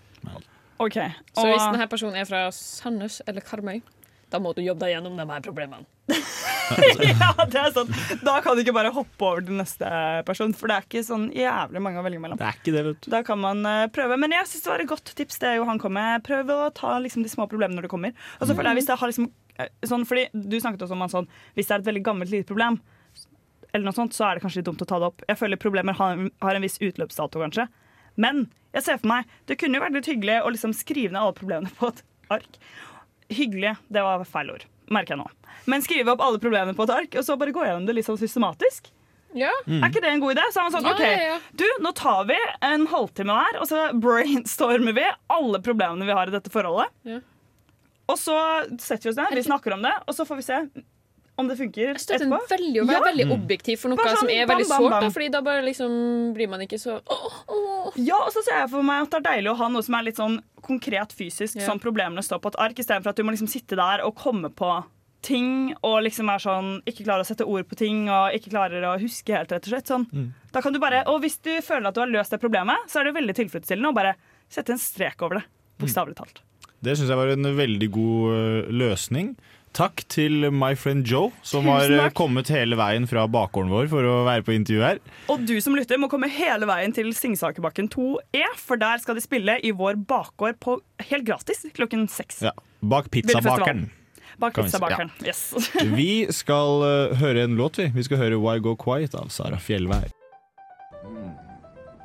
OK. Så hvis denne personen er fra Sandnes eller Karmøy, da må du jobbe deg gjennom de her problemene. [laughs] ja, det er sant. Da kan du ikke bare hoppe over til neste person, for det er ikke sånn jævlig mange å velge mellom. Det er ikke det, vet du. Da kan man eh, prøve. Men jeg synes det var et godt tips. det Johan kom med. Prøv å ta liksom, de små problemene når det kommer. Og så føler jeg hvis det har liksom eh, sånn, fordi Du snakket også om at sånn, hvis det er et veldig gammelt lite problem, eller noe sånt, så er det kanskje litt dumt å ta det opp. Jeg føler problemer har, har en viss utløpsdato, kanskje. Men jeg ser for meg det kunne jo vært litt hyggelig å liksom skrive ned alle problemene på et ark. Hyggelig, det var feil ord, merker jeg nå. Men skrive opp alle problemene på et ark, og så bare gå gjennom det litt sånn systematisk. Ja, Er ikke det en god idé? Så er man sånn, ok, ja, ja. du, nå tar vi en halvtime der, og så brainstormer vi alle problemene vi har i dette forholdet. Ja. Og så setter vi oss ned, vi snakker om det, og så får vi se om det funker Jeg støtter etterpå. veldig å være Ja. veldig objektiv for noe sånn, som er veldig sårt. Fordi da bare liksom blir man ikke så oh, oh. Ja, og så ser jeg for meg at det er deilig å ha noe som er litt sånn konkret fysisk, Ja. sånn problemene står på et ark, istedenfor at du må liksom sitte der og komme på ting og liksom er sånn ikke klarer å sette ord på ting og ikke klarer å huske helt, rett og slett. Sånn. Da kan du bare, og hvis du føler at du har løst det problemet, så er det veldig tilfredsstillende å bare sette en strek over det. Bokstavelig talt. Det syns jeg var en veldig god øh, løsning. Takk til my friend Joe, som har øh, kommet hele veien fra bakgården vår for å være på intervju her. Og du som lytter må komme hele veien til Singsakerbakken 2E, for der skal de spille i vår bakgård på helt gratis klokken seks. Ja. Bak pizzabakeren. Bak pizzabakeren, vi si. Yes. [laughs] Vi skal uh, høre en låt, vi. Vi skal høre Why Go Quiet av Sara Fjellvær.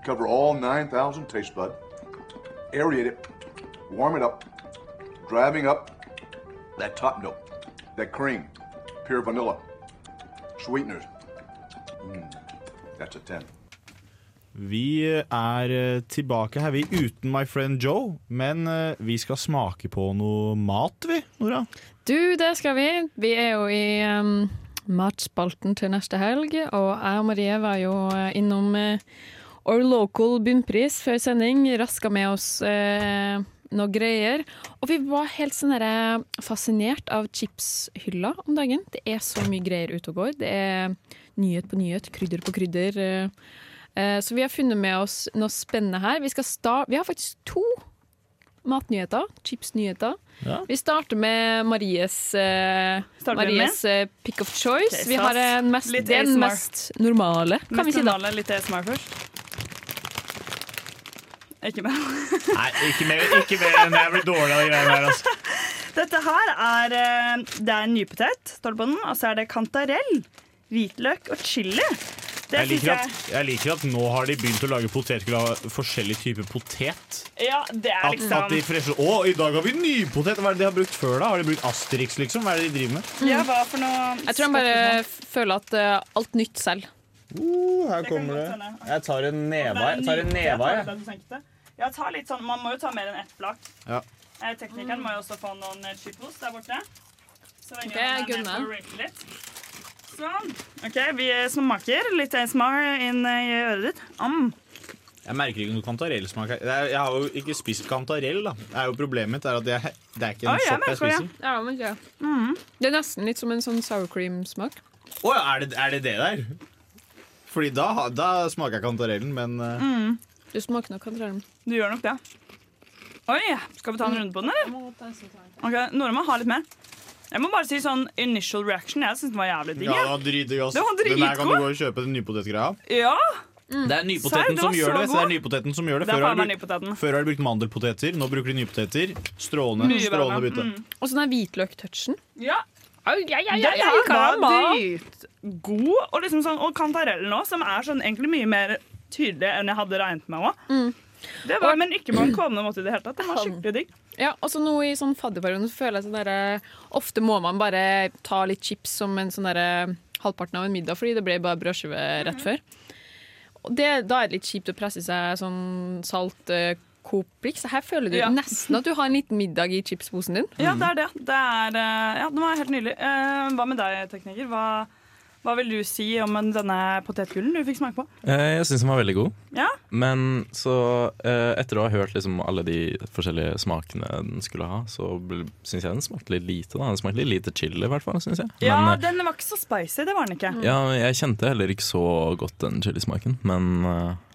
Cover all 9,000 taste bud. Aerate it. Warm it up. Driving up that top note. That cream. Pure vanilla. Sweeteners. Mm, that's a 10. Vi er øh, tilbake her, vi, uten my friend Joe. Men øh, vi skal smake på noe mat, vi, Nora. Du, det skal vi. Vi er jo i um, matspalten til neste helg, og jeg og Marie var jo eh, innom uh, Our Local bunnpris før sending. Raska med oss eh, noe greier. Og vi var helt sånn derre fascinert av chipshylla om dagen. Det er så mye greier ute og går. Det er nyhet på nyhet, krydder på krydder. eh. Eh, Så vi har funnet med oss noe spennende her. Vi, skal sta vi har faktisk to matnyheter. Chipsnyheter. Ja. Vi starter med Maries, uh, med? Maries eh, pick of choice. Okay, vi har en mest, den mest normale, kan Mest vi si da. normale, litt ASMR først. Ikke mer. Nei, ikke mer, ikke mer enn det. Jeg blir dårlig av de greiene her. Altså. Dette her er, eh, det er en nypotet, står det på den, og så er det kantarell, hvitløk og chili. Det Jeg liker, at, jeg liker at nå har de begynt å lage potetgull av forskjellige typer potet. Ja, det er liksom at de freshe, Å, i dag har vi nypotet! Hva er det de har brukt før, da? Har de brukt Asterix, liksom? Hva er det de driver med? Ja, hva for noe Jeg tror han bare føler at uh, alt nytt selv. Uh, her Det godt hende. Jeg tar en neve Det jeg. tar en neve neva, det jeg. Ja, ta litt sånn, Man må jo ta mer enn ett flak. Ja. Eh, teknikeren må jo også få noen eh, chipos der borte. Så lenge Ok, han er med på å rate litt. Sånn. OK, vi smaker. Litt ASMR inn i øret ditt. Am. Jeg merker ikke noe kantarellsmak Jeg har jo ikke spist kantarell, da. Det er jo Problemet mitt er at jeg, det er ikke en jeg sopp jeg det. spiser. Ja, men ja. Det er nesten litt som en sånn sour cream-smak. Å ja, er det, er det det der? Fordi da, da smaker jeg kantarellen, men eh, Det smaker nok kantarellen. Du gjør nok det. Oi, skal vi ta en runde på den, eller? Ok, Nora må ha litt mer. Jeg må bare si sånn initial reaction. Jeg syns den var jævlig digg. Ja, det var dritdigg, ass. Var Den her kan du gå og kjøpe den nypotetgreia. Ja, Det er nypoteten det som gjør det. Det er nypoteten som gjør det. Før har du, før har de brukt mandelpoteter, nå bruker de nypoteter. Strålende, Mye strålende bytte. Mm. Og den er hvitløk-touchen. Ja, Au, ja, ja, Den ja, ja, var karamell. dritgod. Og, liksom sånn, og kantarellen òg, som er sånn egentlig mye mer tydelig enn jeg hadde regnet med òg. Mm. Det var, men ikke på en kvalmende måte i det hele tatt. Den var skikkelig digg. Ja, og så nå i sånn fadderperioden så føler jeg sånn derre Ofte må man bare ta litt chips som en sånn derre halvparten av en middag, fordi det ble bare brødskive rett før. Og det, da er det litt kjipt å presse seg sånn salt uh, Coop-blikk, Så her føler du Ja. nesten at du har en liten middag i chipsposen din. Ja, det er det. det er, eh, ja, den var helt nydelig. Uh, hva med deg, tekniker? Hva, hva vil du si om denne potetgullen du fikk smake på? Eh, Jeg syns den var veldig god. Ja? Men så eh, etter å ha hørt liksom alle de forskjellige smakene den skulle ha, så syns jeg den smakte litt lite. da Den smakte litt lite chili, i hvert fall. Synes jeg. Ja, Men eh, den var ikke så spicy. Det var den ikke. ja, jeg kjente heller ikke så godt den chilismaken. Men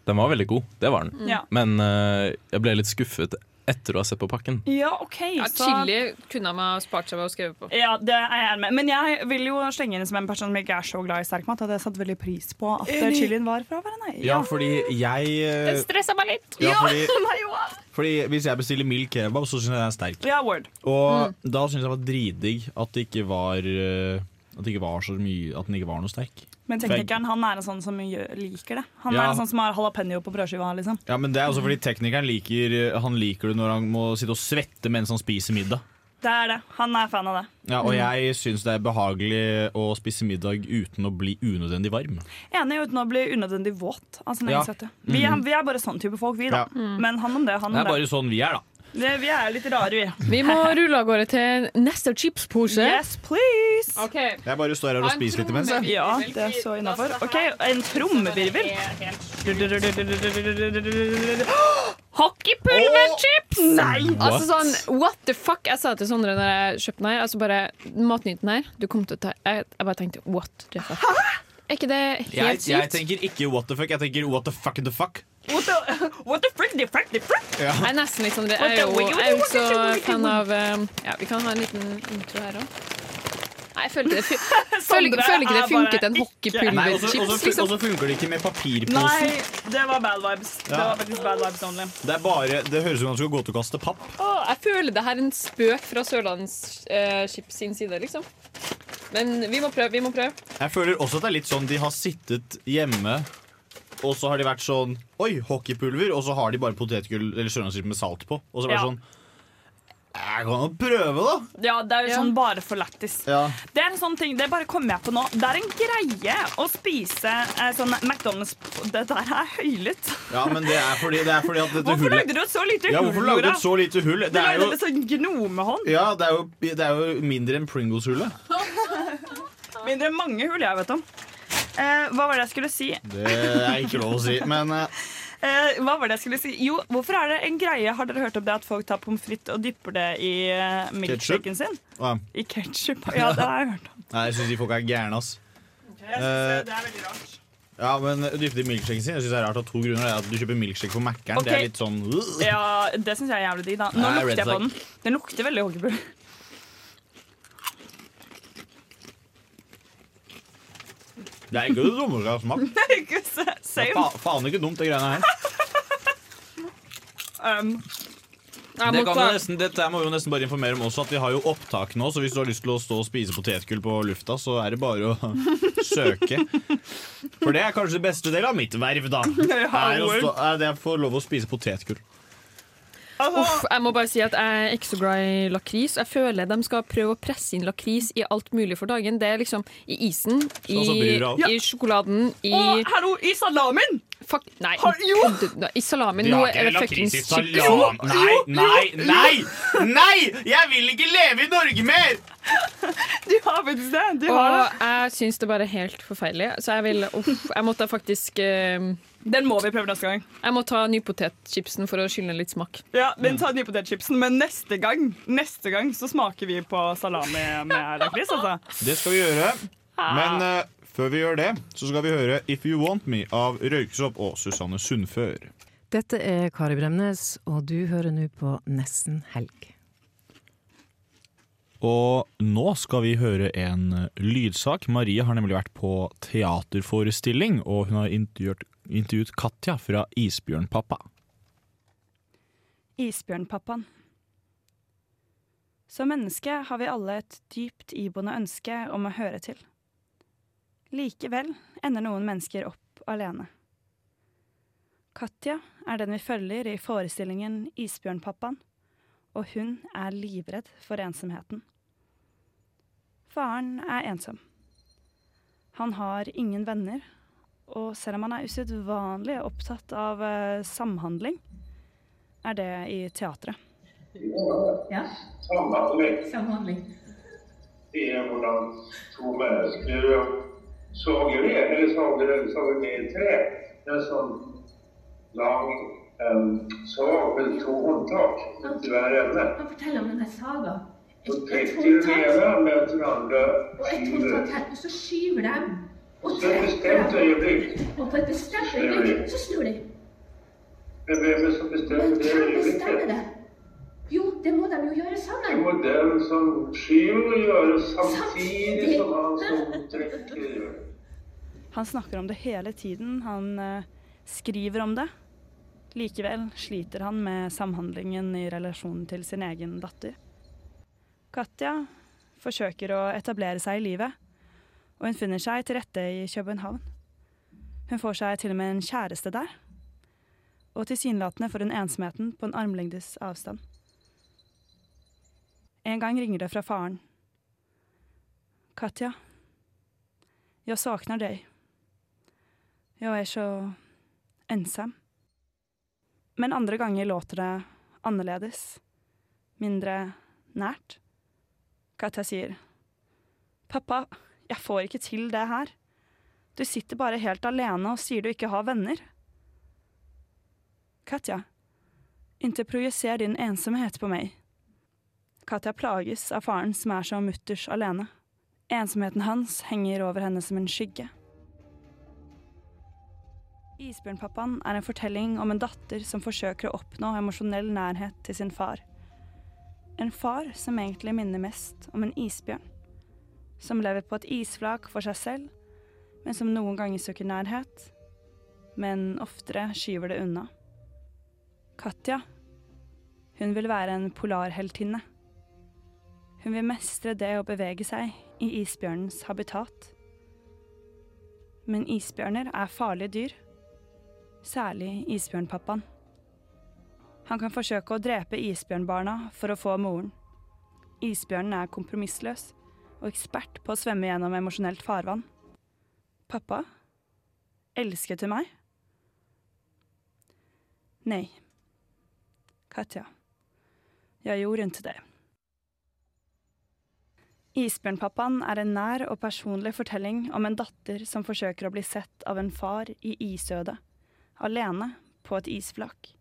den var veldig god. Det var den. Ja. Men jeg ble litt skuffet etter å ha sett på pakken. Ja, OK. Ja, så chili kunne man ha spart seg ved å skrive på. Ja, det er jeg med. Men jeg vil jo slenge inn som en person som ikke er så glad i sterkmat, at jeg satte veldig pris på at Enig. chilien var fra hverandre. Ja, fordi jeg Den stressa meg litt. ja, fordi, [laughs] fordi hvis jeg bestiller mild kebab, så syns jeg den er sterk. ja, word. Og da syns jeg det var dritdigg at det ikke var eh, At det ikke var så mye At den ikke var noe sterk. Men teknikeren han er en sånn som liker det. Han Ja. er en sånn som har jalapeño på brødskiva. liksom. Ja, men det er også fordi teknikeren liker Han liker det når han må sitte og svette mens han spiser middag. Det er det. Han er fan av det. Ja, Og jeg syns det er behagelig å spise middag uten å bli unødvendig varm. Enig uten å bli unødvendig våt Altså, Ja. Vi, er- vi er bare sånn type folk, vi, da. Ja. Men han om det, han Det om er det. bare sånn vi er, da. Det. Vi er litt rare, vi. Vi må rulle av gårde til neste chipspose. Yes, please! Okay. Jeg bare står her og spiser litt imens. Ja, det er så innafor. OK, en trommevirvel. Hockeypulverchips! Nei! Altså sånn, what the fuck? Jeg sa til Sondre når jeg kjøpte den her, altså bare Matnyten her, du kom til å ta Jeg, jeg bare tenkte what the fuck? Er ikke det Jeg, helt jeg sykt? tenker ikke what the fuck, jeg tenker what the fuck the fuck. What the, [laughs] what the frick, the frick, the frick? Ja. Jeg er nesten litt sånn Jeg er jo, jeg er jo så fan av um, Ja, vi kan ha en liten intro her òg. Nei, jeg det [laughs] føler, føler ikke det er funket en Nei, hockeypulverchips, Liksom. og liksom. så funker det ikke med papirposen. Nei, det var bad vibes. Det var faktisk bad vibes only. Det er bare, det høres ut som om du skal gå til å kaste papp. Åh, jeg føler det her er en spøk fra Sørlandschips sin side, liksom. Men vi må prøve, vi må prøve. Jeg føler også at det er litt sånn de har sittet hjemme, og så har de vært sånn Oi, hockeypulver, og så har de bare potetgull eller sørlandschips med salt på. Og så er det Ja. sånn Jeg kan jo prøve, da. Ja, det er jo sånn bare for lættis. Ja. Det er en sånn ting, det bare kommer jeg på nå. Det er en greie å spise eh, sånn McDonald's Det der er høylytt. ja, men det er fordi, det er fordi at dette Hvorfor hullet lagde du et så lite Ja, hull? hvorfor lagde du Nora? et så lite hull? Du Det er lagde jo, det sånn gnomehånd. ja, det er jo, det er jo mindre enn Pringles-hullet. [laughs] Mindre enn mange hull jeg vet om. Eh, hva var det jeg skulle si? Det er ikke lov å si, men eh, Eh, hva var det jeg skulle si? Jo, hvorfor er det en greie? Har dere hørt om det at folk tar pommes frites og dypper det i uh, milkshaken sin? ja. I ketsjup? Ja, det har jeg hørt om. Nei, jeg syns de folk er gærne, ass. Jeg synes det, det er veldig rart. Ja, men dypper det i milkshaken sin Jeg synes det er rart av to grunner. Det er at Du kjøper milkshake på Mækkern. Det er litt sånn uh. Ja, det syns jeg er jævlig digg, da. Nå Nei, lukter jeg på like. den. Den lukter veldig hockeypulver. Det er ikke det dummeste jeg har smakt. [laughs] Ikke se- Det er Same. fa faen ikke dumt, det greiene her. Um, Jeg Det må kan ta- nesten, dette her må vi jo nesten bare informere om også, at vi har jo opptak nå, så hvis du har lyst til å stå og spise potetgull på lufta, så er det bare å [laughs] søke. For det er kanskje det beste del av mitt verv, da. [laughs] Er, å stå, er det å få lov å spise potetgull. Altså, Uff, jeg må bare si at jeg er ikke så glad i lakris. Jeg føler de skal prøve å presse inn lakris i alt mulig for dagen. Det er liksom i isen, i, Sånn også. i sjokoladen, i og hallo, i salamin! Fuck, nei, Har- jo! I salamen. Nå er det fuckings i salam. Nei, nei, nei! Nei! Jeg vil ikke leve i Norge mer! De har faktisk det. De har det. Og jeg syns det bare er helt forferdelig. Så jeg vil uff, Jeg måtte faktisk eh, Den må vi prøve neste gang. Jeg må ta nypotetchipsen for å skylle litt smak. Ja, den tar nypotetchipsen, men neste gang Neste gang så smaker vi på salami med lakris. Altså. Det skal vi gjøre. Men uh, før vi gjør det, så skal vi høre If You Want Me av Røyksopp og Susanne Sundfør. Dette er Kari Bremnes, og du hører nå på Nesten helg. Og nå skal vi høre en lydsak. Marie har nemlig vært på teaterforestilling, og hun har intervjuet, intervjuet Katja fra Isbjørnpappa. Isbjørnpappaen. Som menneske har vi alle et dypt iboende ønske om å høre til. Likevel ender noen mennesker opp alene. Katja er den vi følger i forestillingen Isbjørnpappaen, og hun er livredd for ensomheten. Faren er ensom. Han har ingen venner, og selv om han er usedvanlig opptatt av eh, samhandling, er det i teatret. Ja, Samhandling. samhandling. Det er hvordan to mennesker sager ved, eller sager, sager med i tre. Det er sånn lang um, sag med to håndtak til hver ende. Han forteller om denne saga. Et, et, andre og et håndtak her, og så skyver de. Og til et bestemt øyeblikk. Og på et bestemt øyeblikk så snur de. Men hvem er som bestemmer Men det hvem bestemmer øyeblikket? det? Jo, det må de jo gjøre Det sammen. må den som skyver gjøre samtidig som han som trekker gjør. Han snakker om det hele tiden, han eh, skriver om det. Likevel sliter han med samhandlingen i relasjonen til sin egen datter. Katja forsøker å etablere seg i livet, og hun finner seg til rette i København. Hun får seg til og med en kjæreste der, og tilsynelatende får hun ensomheten på en armlengdes avstand. En gang ringer det fra faren. Katja, jeg savner deg. Jeg er så ensam. Men andre ganger låter det annerledes. Mindre nært. Katja sier, Pappa, jeg får ikke til det her. Du sitter bare helt alene og sier du ikke har venner. Katja, inntil projiser din ensomhet på meg. Katja plages av faren som er så mutters alene. Ensomheten hans henger over henne som en skygge. Isbjørnpappaen er en fortelling om en datter som forsøker å oppnå emosjonell nærhet til sin far. En far som egentlig minner mest om en isbjørn. Som lever på et isflak for seg selv, men som noen ganger søker nærhet. Men oftere skyver det unna. Katja, hun vil være en polarheltinne. Hun vil mestre det å bevege seg i isbjørnens habitat. Men isbjørner er farlige dyr. Særlig isbjørnpappaen. Han kan forsøke å drepe isbjørnbarna for å få moren. Isbjørnen er kompromissløs og ekspert på å svømme gjennom emosjonelt farvann. Pappa, elsket du meg? Nei. Katja, jeg gjorde ikke det. Isbjørnpappaen er en nær og personlig fortelling om en datter som forsøker å bli sett av en far i isødet, alene på et isflak.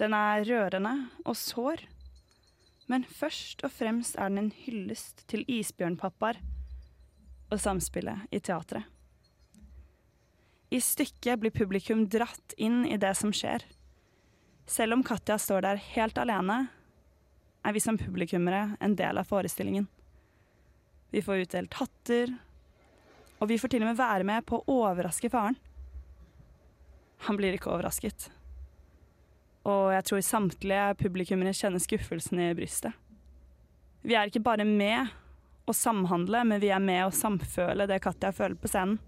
Den er rørende og sår, men først og fremst er den en hyllest til isbjørnpappaer og samspillet i teatret. I stykket blir publikum dratt inn i det som skjer. Selv om Katja står der helt alene, er vi som publikummere en del av forestillingen. Vi får utdelt hatter, og vi får til og med være med på å overraske faren. Han blir ikke overrasket. Og jeg tror samtlige publikummere kjenner skuffelsen i brystet. Vi er ikke bare med å samhandle, men vi er med å samføle det Katja føler på scenen.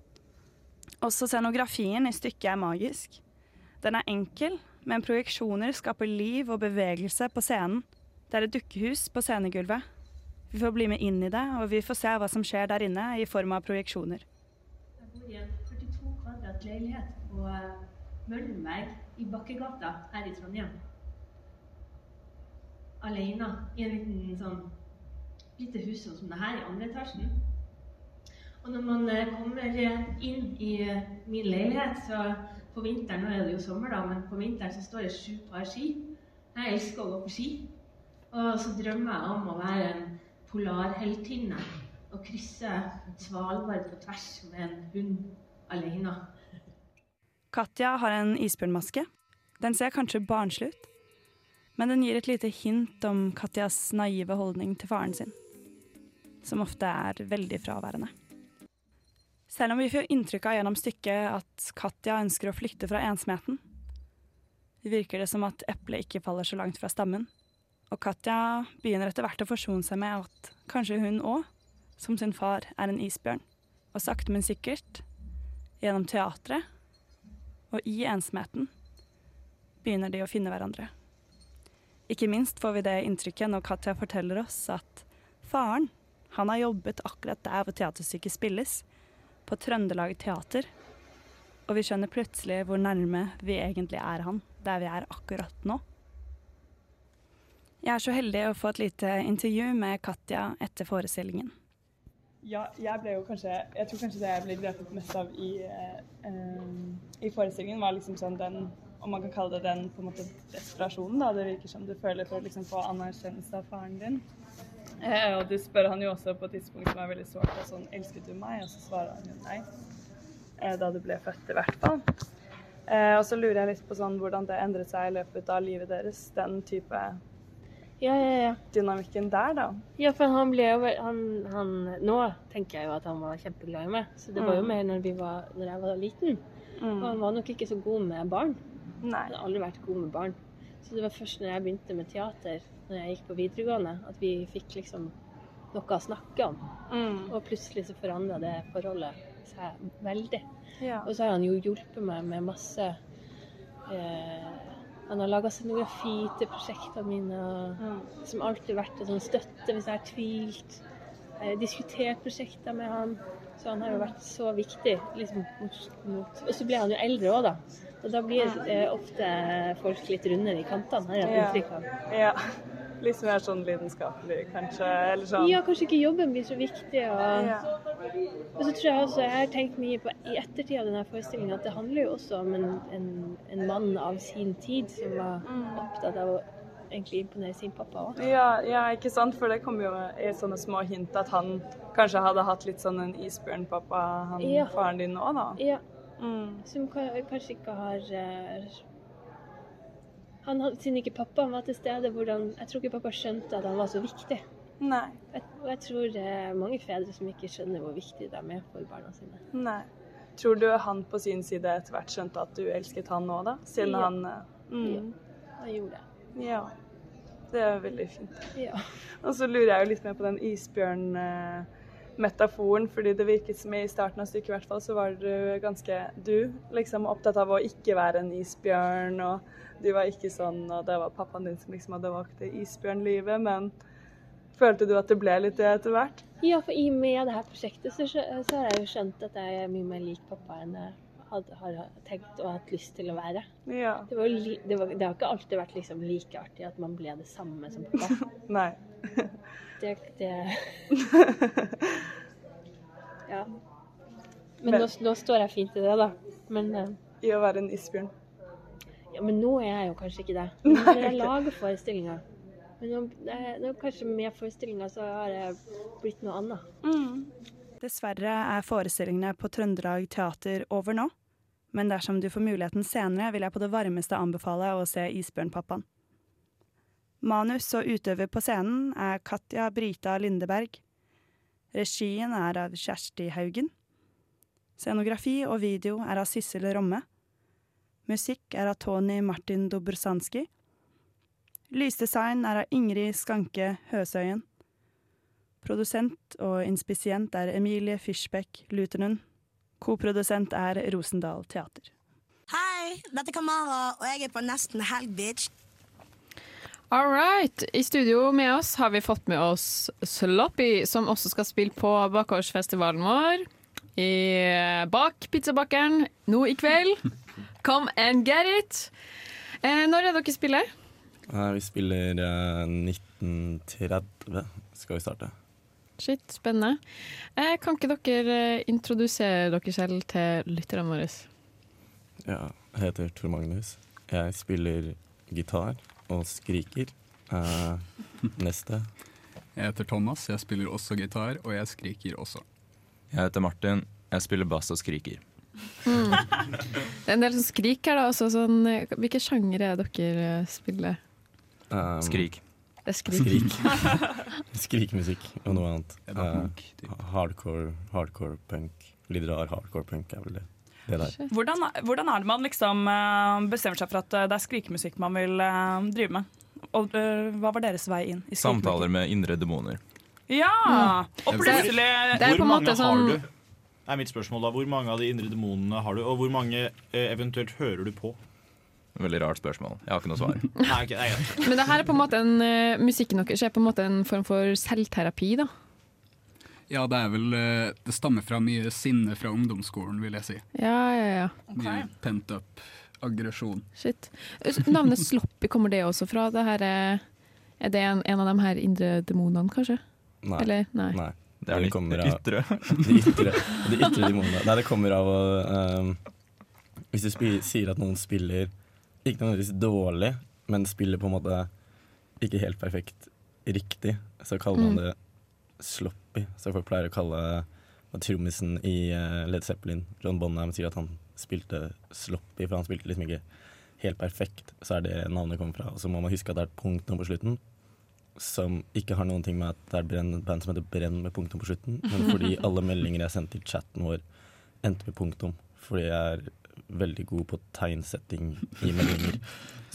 Også scenografien i stykket er magisk. Den er enkel, men projeksjoner skaper liv og bevegelse på scenen. Det er et dukkehus på scenegulvet. Vi får bli med inn i det, og vi får se hva som skjer der inne i form av projeksjoner. Jeg bor i en 42 kvadrat leilighet på eh, Møllenberg i Bakkegata her i Trondheim. Alene i en liten sånn lite hus sånn som det her i andre etasjen. Og når man eh, kommer inn i eh, min leilighet, så på vinteren Nå er det jo sommer, da, men på vinteren så står det sju par ski. Jeg elsker å gå på ski. Og så drømmer jeg om å være en polarheltinne og krysse Svalbard på tvers med en hund alene. Katja har en isbjørnmaske. Den ser kanskje barnslig ut, men den gir et lite hint om Katjas naive holdning til faren sin, som ofte er veldig fraværende. Selv om vi får inntrykk av gjennom stykket at Katja ønsker å flykte fra ensomheten, virker det som at eplet ikke faller så langt fra stammen, og Katja begynner etter hvert å forsone seg med at kanskje hun òg, som sin far, er en isbjørn. Og sakte, men sikkert, gjennom teatret og i ensomheten, begynner de å finne hverandre. Ikke minst får vi det inntrykket når Katja forteller oss at faren, han har jobbet akkurat der hvor teaterstykket spilles, på Trøndelag Teater. Og vi skjønner plutselig hvor nærme vi egentlig er han, der vi er akkurat nå. Jeg er så heldig å få et lite intervju med Katja etter forestillingen. Ja, jeg ble jo kanskje Jeg tror kanskje det jeg ble grepet mest av i, eh, eh, i forestillingen, var liksom sånn den Om man kan kalle det den på en måte desperasjonen, da. Det virker som du føler for å liksom få anerkjennelse av faren din. Eh, og du spør han jo også på et tidspunkt som er veldig sårt, og sånn Elsket du meg? Og så svarer han jo nei. Eh, da du ble født, i hvert fall. Eh, og så lurer jeg litt på sånn hvordan det endret seg i løpet av livet deres, den type Ja, ja, ja. dynamikken der, da. Ja, for han ble jo han, han, Nå tenker jeg jo at han var kjempeglad i meg, så det var jo Mm. mer når, vi var, når jeg var liten. Mm. Og han var nok ikke så god med barn. Nei. Han har aldri vært god med barn. Så det var først når jeg begynte med teater, når jeg gikk på videregående, at vi fikk liksom noe å snakke om. Mm. Og plutselig så forandra det forholdet seg veldig. Ja. Og så har han jo hjulpet meg med masse eh, Han har laga scenografi til prosjektene mine, og som alltid har vært en sånn støtte hvis jeg har tvilt. Eh, diskutert prosjekter med han. Så han har jo vært så viktig. Liksom. Og så ble han jo eldre òg, da. Og da blir eh, ofte folk litt rundere i kantene, har jeg inntrykk av. Ja. Litt mer sånn lidenskapelig, kanskje? Eller sånn Ja, kanskje ikke jobben blir så viktig. Og, Ja. og så tror jeg også, jeg har tenkt mye på i ettertid av denne forestillingen at det handler jo også om en, en, en mann av sin tid som var opptatt av å egentlig imponere sin pappa òg. Ja, ja, ikke sant? For det kom jo i sånne små hint at han kanskje hadde hatt litt sånn en isbjørnpappa, han Ja. faren din òg, da. Ja. Mm. Som kanskje ikke har eh, han, Siden ikke pappa var til stede, hvordan, jeg tror ikke pappa skjønte at han var så viktig. Nei. Jeg, og jeg tror det er mange fedre som ikke skjønner hvor viktig de er for barna sine. Nei. Tror du han på sin side etter hvert skjønte at du elsket han òg, da? Siden Ja. han mm. Ja, Han gjorde det. Ja. Det er veldig fint. Ja. Og så lurer jeg jo litt mer på den isbjørn-metaforen, fordi det virket som i starten av stykket i hvert fall, så var du ganske du, liksom opptatt av å ikke være en isbjørn, og du var ikke sånn, og det var pappaen din som liksom hadde valgt det isbjørnlivet, men følte du at det ble litt det etter hvert? Ja, for i og med det her prosjektet så, så har jeg jo skjønt at jeg er mye mer lik pappa enn jeg hadde, har tenkt og hatt lyst til å være. Ja. Det, var, det, var, det har ikke alltid vært liksom like artig at man ble det samme som pappa. [laughs] Nei. [laughs] Det, det [laughs] Ja. Men, Men- nå, nå står jeg fint i det, da. Men, eh, I å være en isbjørn. ja, men nå er jeg jo kanskje ikke det. [laughs] Men Når jeg lager forestillinger Men nå, nå kanskje med forestillinga så har jeg blitt noe annet. Dessverre er forestillingene på Trøndelag Teater over nå, men dersom du får muligheten senere, vil jeg på det varmeste anbefale å se Isbjørnpappaen. Manus og utøver på scenen er Katja Brita Lindeberg. Regien er av Kjersti Haugen. Scenografi og video er av Sissel Romme. Musikk er av Tony Martin Dobrsanski. Lysdesign er av Ingrid Skanke Høsøyen. Produsent og inspisient er Emilie Fischbeck Luterlund. Koprodusent er Rosendal Teater. Hei, dette er Kamara, og jeg er på Nesten Helg, bitch. All right. I studio med oss har vi fått med oss Sloppy, som også skal spille på bakgårdsfestivalen vår i, bak pizzabakeren nå i kveld. Come and get it. Eh, når er dere spiller? Eh, Vi spiller eh, 1930, skal vi starte. Shit, spennende. Eh, kan ikke dere eh, introdusere dere selv til lytterne våre? Ja, jeg heter Tor Magnus. Jeg spiller gitar og skriker. Uh, neste. Jeg heter Thomas, jeg spiller også gitar, og jeg skriker også. Jeg heter Martin. Jeg spiller bass og skriker. Mm. Det er en del som skrik her, da. Også, sånn, eh, hvilke sjangere er det dere eh, spiller? Um, Skrik. Det er skrik. Skrik. [laughs] Skrikemusikk og noe annet. Punk, hardcore, hardcore punk. Litt rar hardcore punk er vel det. Det der. Hvordan, hvordan er det man liksom eh, bestemmer seg for at eh, det er skrikemusikk man vil eh, drive med? Og hva var deres vei inn i? Samtaler med indre demoner. Ja! Mm. Og plutselig Hvor mange har sånn- du? Er mitt spørsmål da, Hvor mange av de indre demonene har du, og hvor mange eventuelt hører du på? Veldig rart spørsmål. Jeg har ikke noe svar. Nei, okay, nei, ja. Men det her er på en måte en, musikken deres er på en måte en form for selvterapi, da. Ja, det er vel eh, Det stammer fra mye sinne fra ungdomsskolen, vil jeg si. Ja, ja, ja. Mye pent up aggresjon. Shit. Navnet Sloppy, kommer det også fra? Det her er, er det en, en av de her indre demonene, kanskje? Nei. Eller, nei. Det er de kommer av- ytre. de ytre. De ytre demonene. Nei, det kommer av å um, Hvis du spi- sier at noen spiller ikke nødvendigvis dårlig, men spiller på en måte ikke helt perfekt riktig, så kaller man Mm. det sloppy. Så folk pleier å kalle trommisen i eh, Led Zeppelin, John Bonham, sier at han spilte sloppy, for han spilte liksom ikke helt perfekt. Så er det navnet kommer fra. Og så må man huske at det er et punktum på slutten som ikke har noen ting med at det er et band som heter Brenn med punktum på slutten, men fordi [laughs] alle meldinger jeg sendte til chatten vår, endte med punktum. Fordi jeg er veldig god på tegnsetting i meldinger. [laughs]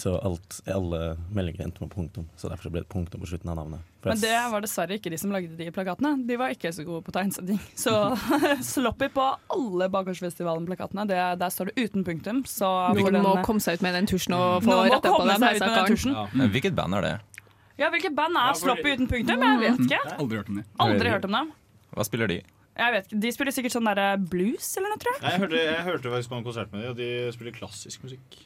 Så alt, alle meldinger endte med punktum. Så derfor ble det punktum på slutten av navnet. For Men det var dessverre ikke de som lagde de plakatene. De var ikke så gode på tegnsetting. [laughs] Så [laughs] Sloppy på alle Bakgårdsfestivalen-plakatene. Der står det uten punktum. Så for Noen den- må komme seg ut med den tusjen og få retta på komme seg ut med den ja. Men Hvilket band er det? Ja, Hvilket band er Sloppy uten punktum? Jeg vet ikke. Aldri hørt om det. Aldri hørt om dem. Hva spiller de? Jeg vet ikke, De spiller sikkert sånn der blues eller noe, tror jeg. Jeg hørte, jeg hørte faktisk på en konsert med dem, og de spiller klassisk musikk.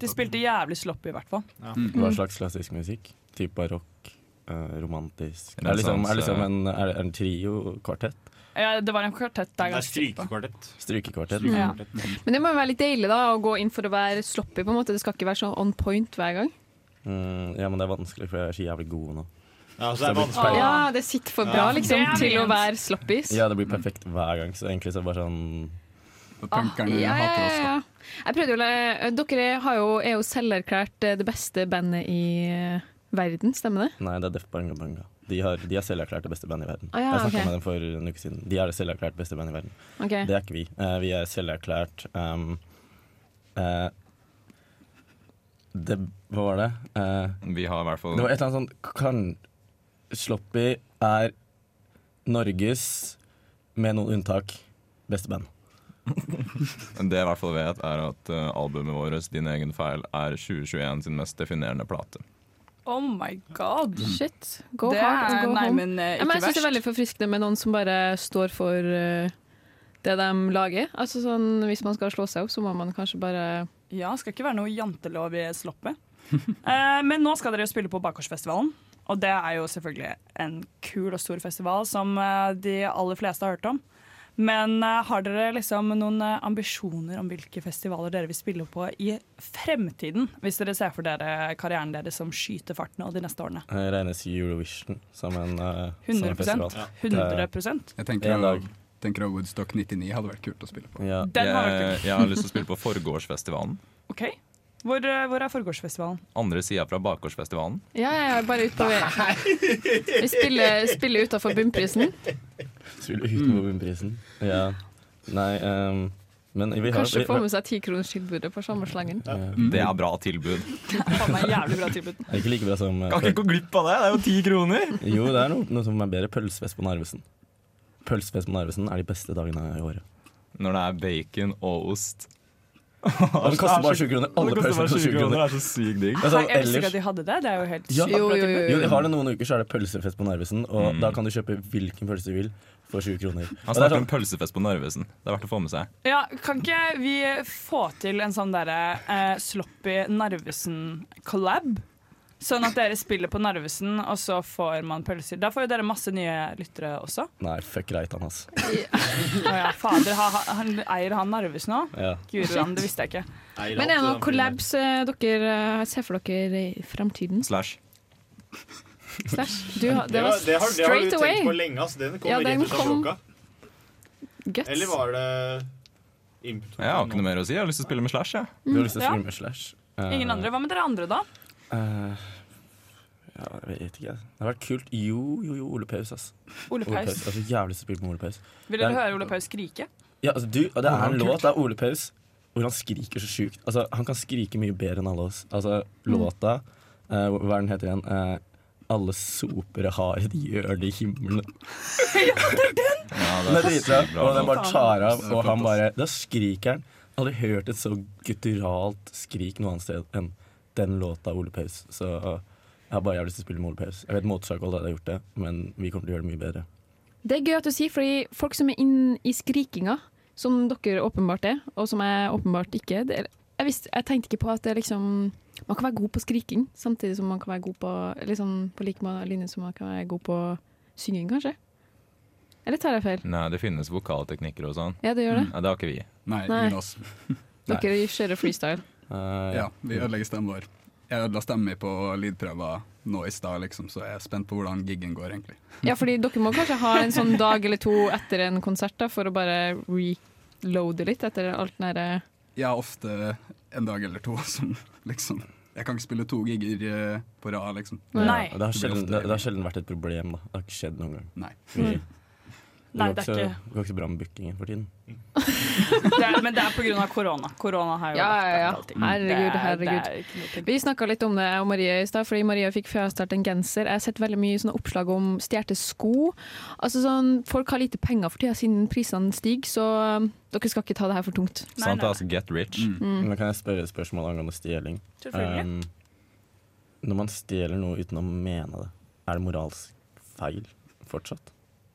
De spilte jævlig sloppy, i hvert fall. Hva slags klassisk musikk? Type barokk? eh, romantisk? Er det liksom, er liksom en, er en trio? Kvartett? Ja, det var en kvartett der. Det er strykekvartett. Strykekvartett? Ja. Men det må jo være litt deilig da å gå inn for å være sloppy. på en måte Det skal ikke være sånn on point hver gang. Mm, ja, men det er vanskelig, for jeg er så jævlig god nå. Ja, så det er vanskelig. Ja, det sitter for bra Ja. liksom er til å være sloppis Ja, det blir perfekt hver gang, så egentlig så er det bare sånn Ah, ja, ja, ja, ja. Jeg prøvde jo, å- Dere har jo, er jo selverklært eh, det beste bandet i eh, verden, stemmer det? Nei, det er Def Banga Banga. De har, de har selverklært det beste bandet i verden. Ah, ja, jeg snakka okay. med dem for en uke siden. De er det selverklært beste bandet i verden. Okay. Det er ikke vi. Uh, vi er selverklært um, uh, det, Hva var det? Uh, Vi har i hvert fall Det var et eller annet sånn kan, Sloppy er Norges, med noen unntak, beste band. [laughs] Det jeg i hvert fall vet, er at eh, albumet vårt, 'Din egen feil', er 2021 sin mest definerende plate. Oh my god. Shit. Go det hard er, and go nei, home. men Ja, ikke men jeg syns det er veldig forfriskende med noen som bare står for eh, det de lager. Altså sånn, Hvis man skal slå seg opp, så må man kanskje bare Ja, skal ikke være noe jantelov i sloppet. [laughs] Eh, men nå skal dere spille på Bakgårdsfestivalen. Og det er jo selvfølgelig en kul og stor festival som eh, de aller fleste har hørt om. Men eh, har dere liksom noen eh, ambisjoner om hvilke festivaler dere vil spille på i fremtiden? Hvis dere ser for dere karrieren deres som skyter fart nå de neste årene. Jeg regnes Eurovision som en, uh, som en festival. Ja. 100%. Jeg tenker, En dag. tenker at Woodstock 99 hadde vært kult å spille på. Ja. Den har vært Jeg, jeg har lyst til å spille på Forgårdsfestivalen. OK. Hvor, eh, hvor er Forgårdsfestivalen? Andre sida fra Bakgårdsfestivalen. Ja, ja, ja, bare utover. Vi spiller, spiller utafor bunnprisen. Spiller utenfor bunnprisen. Ja. Nei um, Men vi har Kanskje vi, få med seg tikronerstilbudet på sommerslangen. Det er bra tilbud. Faen meg jævlig bra tilbud. Det er ikke like bra som eh, Kan ikke gå glipp av det, det er jo ti kroner! Jo, det er noe, noe som er bedre. Pølsefest på Narvesen. Pølsefest på Narvesen er de beste dagene i året. Når det er bacon og ost. Den koster bare 20 kroner. Alle Det pølser koster 20 20 kroner. Det er så sykt digg. Jeg elsker at de hadde det. Det er jo helt Ja. jo, jo, jo, Jo, har det noen uker, så er det pølsefest på Narvesen. Og Mm. da kan du kjøpe hvilken pølse du vil for 20 kroner. Han er snakker sånn- om pølsefest på Narvesen. Det er verdt å få med seg. Ja, Kan ikke vi få til en sånn derre uh, Sloppy Narvesen-collab? Sånn at dere spiller på Narvesen, og så får man pølser. Da får jo dere masse nye lyttere også. Nei, fuck Reitan, ass. [laughs] Å ja, fader, ha, ha, han, eier han Narvesen òg? Ja. Guri det visste jeg ikke. Men er det noen collabs eh, dere eh, ser for dere i fremtiden? Slash. Slash. Du, har- det var det, har, det har du straight away. tenkt på lenge. ass. Den kommer Ja, den rett ut av kom- blokka. Guts. Eller var det input? Jeg har ikke noe mer å si. Jeg har lyst til å spille med Slash. Jeg. Du har lyst til å Ja. spille med Slash? Eh, Ingen andre. Hva med dere andre, da? Eh, ja, jeg vet ikke. Det har vært kult. Jo, jo, jo, Ole Paus, ass. Ole Paus. Ole Paus. Altså, jævlig spille med Ole Paus. Vil dere høre Ole Paus skrike? Ja, altså, du, og det er en låt er Ole Paus hvor han skriker så sjukt. Altså, han kan skrike mye bedre enn alle oss. Altså, låta eh, Hva er den heter igjen? Eh, alle sopere har et hjørne i himmelen. [laughs] Ja, Den er dritbra. bra Og den bare tar av, Det er og han bare Da skriker han. Aldri hørt et så gutturalt skrik noe annet sted enn den låta Ole Paus. Så jeg har bare jævlig lyst til å spille med Ole Paus. Jeg vet Motorsag allerede har gjort det, men vi kommer til å gjøre det mye bedre. Det er gøy at du sier, fordi folk som er inn i skrikinga, som dere åpenbart er, og som jeg åpenbart ikke det, er- jeg, visste, jeg tenkte ikke på at det liksom man kan være god på skriking, samtidig som man kan være god på liksom på like linje som man kan være god på synging, kanskje. Eller tar jeg feil? Nei, det finnes vokalteknikker og sånn. Ja, det gjør det. Ja, det har ikke vi. Nei, Nei. ingen oss. Dere kjører freestyle. Ja, vi ødelegger stemmen vår. Jeg ødela stemmen min på lydprøver nå i stad, liksom, så jeg er spent på hvordan giggen går, egentlig. [laughs] Ja, fordi dere må kanskje ha en sånn dag eller to etter en konsert da, for å bare reloade litt etter alt den derre Ja, ofte en dag eller to som [laughs] liksom Jeg kan ikke spille to gigger eh, på rad, liksom. Ja, det, har sjelden, det, det har sjelden vært et problem, da. Det har ikke skjedd noen gang. Nei. Mm. Nei, går det er ikke det går ikke så bra med bookingen for tiden. [laughs] Det er, men det er av korona. Korona har jo Ja, ja, ja. allting. Herregud, er- herregud. er Vi snakka litt om det, jeg og Marie i stad, fordi Maria fikk frastart en genser. Jeg har sett veldig mye sånne oppslag om stjålne sko. Altså sånn, Folk har lite penger for tida siden prisene stiger, så um, dere skal ikke ta det her for tungt. Sant, altså get rich. Mm. Men kan jeg spørre et spørsmål angående stjeling? Um, når man stjeler noe uten å mene det, er det moralsk feil fortsatt?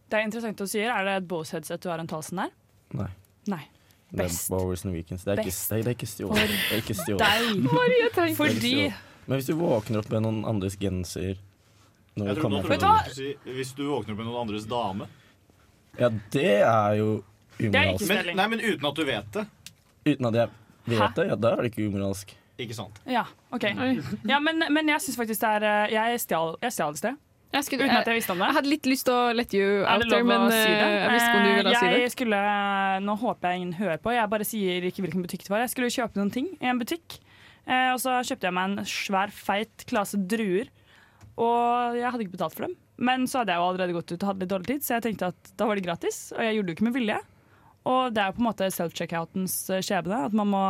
Det er interessant å si. Er det et Bose-headset du har en talsen der? Nei. Nei. Det er Best. Det er ikke, Best det er, det er ikke stjålet. Det er ikke stjålet. Marie, [laughs] tenk- Det er ikke Fordi- Men hvis du våkner opp med noen andres genser når Jeg trodde kommer du skulle si hvis du våkner opp med noen andres dame. Ja, det er jo umoralsk. Men, nei, men uten at du vet det. Uten at jeg vet Hæ? det, ja, da er det ikke umoralsk. Ikke sant? Ja, OK. Ja, men, men jeg syns faktisk det er eh, Jeg stjal i sted. Jeg skulle- Uten at jeg visste om det. Jeg hadde litt lyst til å let you out there, men si eh, jeg visste ikke om du ville jeg si det. Skulle, nå håper jeg ingen hører på, jeg bare sier ikke hvilken butikk det var. Jeg skulle kjøpe noen ting i en butikk, eh, og så kjøpte jeg meg en svær, feit klase druer. Og jeg hadde ikke betalt for dem. Men så hadde jeg jo allerede gått ut og hadde litt dårlig tid, så jeg tenkte at da var det gratis. Og jeg gjorde det jo ikke med vilje. Og det er jo på en måte self-checkoutens eh, skjebne, at man må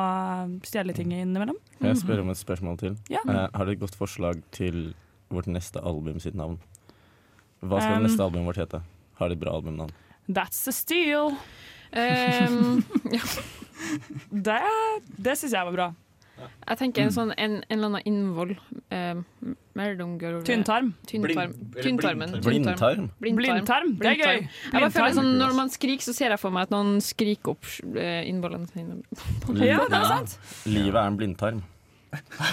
stjele ting innimellom. Kan jeg spørre om et spørsmål til? Ja. Eh, har du et godt forslag til vårt neste album sitt navn? Hva skal Um, neste albumet vårt hete? Har det et bra albumnavn? That's a steal. Um, [laughs] ja. Det, det syns jeg var bra. Jeg tenker en sånn en, en eller annen innvoll. Um, Tynntarm. Tynntarm. Blind- Tynntarm. blindtarm? Blindtarm, det er gøy. Jeg bare føler sånn, Når man skriker, så ser jeg for meg at noen skriker opp eh, innvollene sine. Ja, det er sant. Livet er en blindtarm.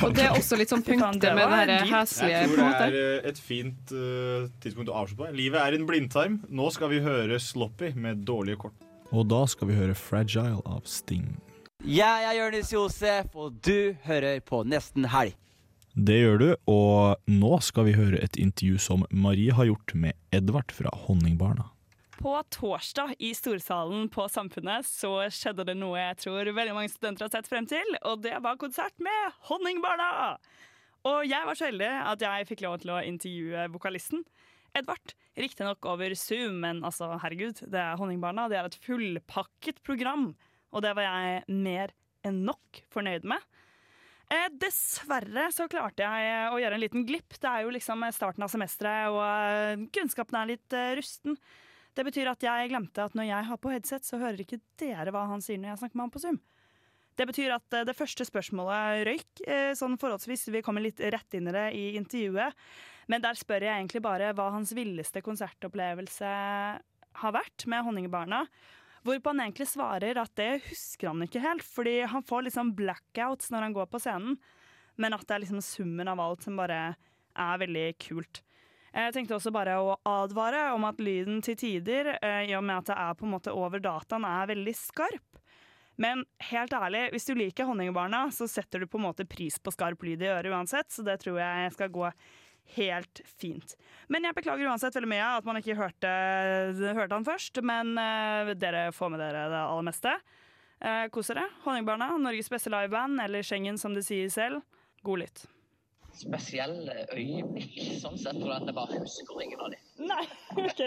Og det er også litt sånn [laughs] punktet med det her heslige, Jeg tror det er eh, et fint uh, tidspunkt å avslutte på. Livet er en blindtarm. Nå skal vi høre Sloppy med dårlige kort. Og da skal vi høre Fragile av Sting. Jeg er Jonis Josef, og du hører på Nesten Helg. Det gjør du, og nå skal vi høre et intervju som Marie har gjort med Edvard fra Honningbarna. På torsdag i Storsalen på Samfunnet så skjedde det noe jeg tror veldig mange studenter har sett frem til, og det var konsert med Honningbarna! Og jeg var så heldig at jeg fikk lov til å intervjue vokalisten. Edvard, riktignok over Zoom, men altså, herregud, det er Honningbarna. Det er et fullpakket program, og det var jeg mer enn nok fornøyd med. Eh, dessverre så klarte jeg å gjøre en liten glipp. Det er jo liksom starten av semesteret, og eh, kunnskapen er litt eh, rusten. Det betyr at jeg glemte at når jeg har på headset, så hører ikke dere hva han sier når jeg snakker med han på Zoom. Det betyr at eh, det første spørsmålet røyk, eh, sånn forholdsvis. Vi kommer litt rett inn i det i intervjuet. Men der spør jeg egentlig bare hva hans villeste konsertopplevelse har vært med Honningbarna. Hvorpå han egentlig svarer at det husker han ikke helt, fordi han får liksom blackouts når han går på scenen. Men at det er liksom summen av alt som bare er veldig kult. Jeg tenkte også bare å advare om at lyden til tider, eh, i og med at det er på en måte over dataen, er veldig skarp. Men helt ærlig, hvis du liker Honningbarna, så setter du på en måte pris på skarp lyd i øret uansett, så det tror jeg skal gå helt fint. Men jeg beklager uansett veldig mye at man ikke hørte, hørte han først, men uh, dere får med dere det aller meste. Uh, Kos dere. Honningbarna, Norges beste liveband, eller Schengen som de sier selv. God lytt. Spesielle øyeblikk, sånn sett, for at jeg bare husker ingen av dem. Nei, OK.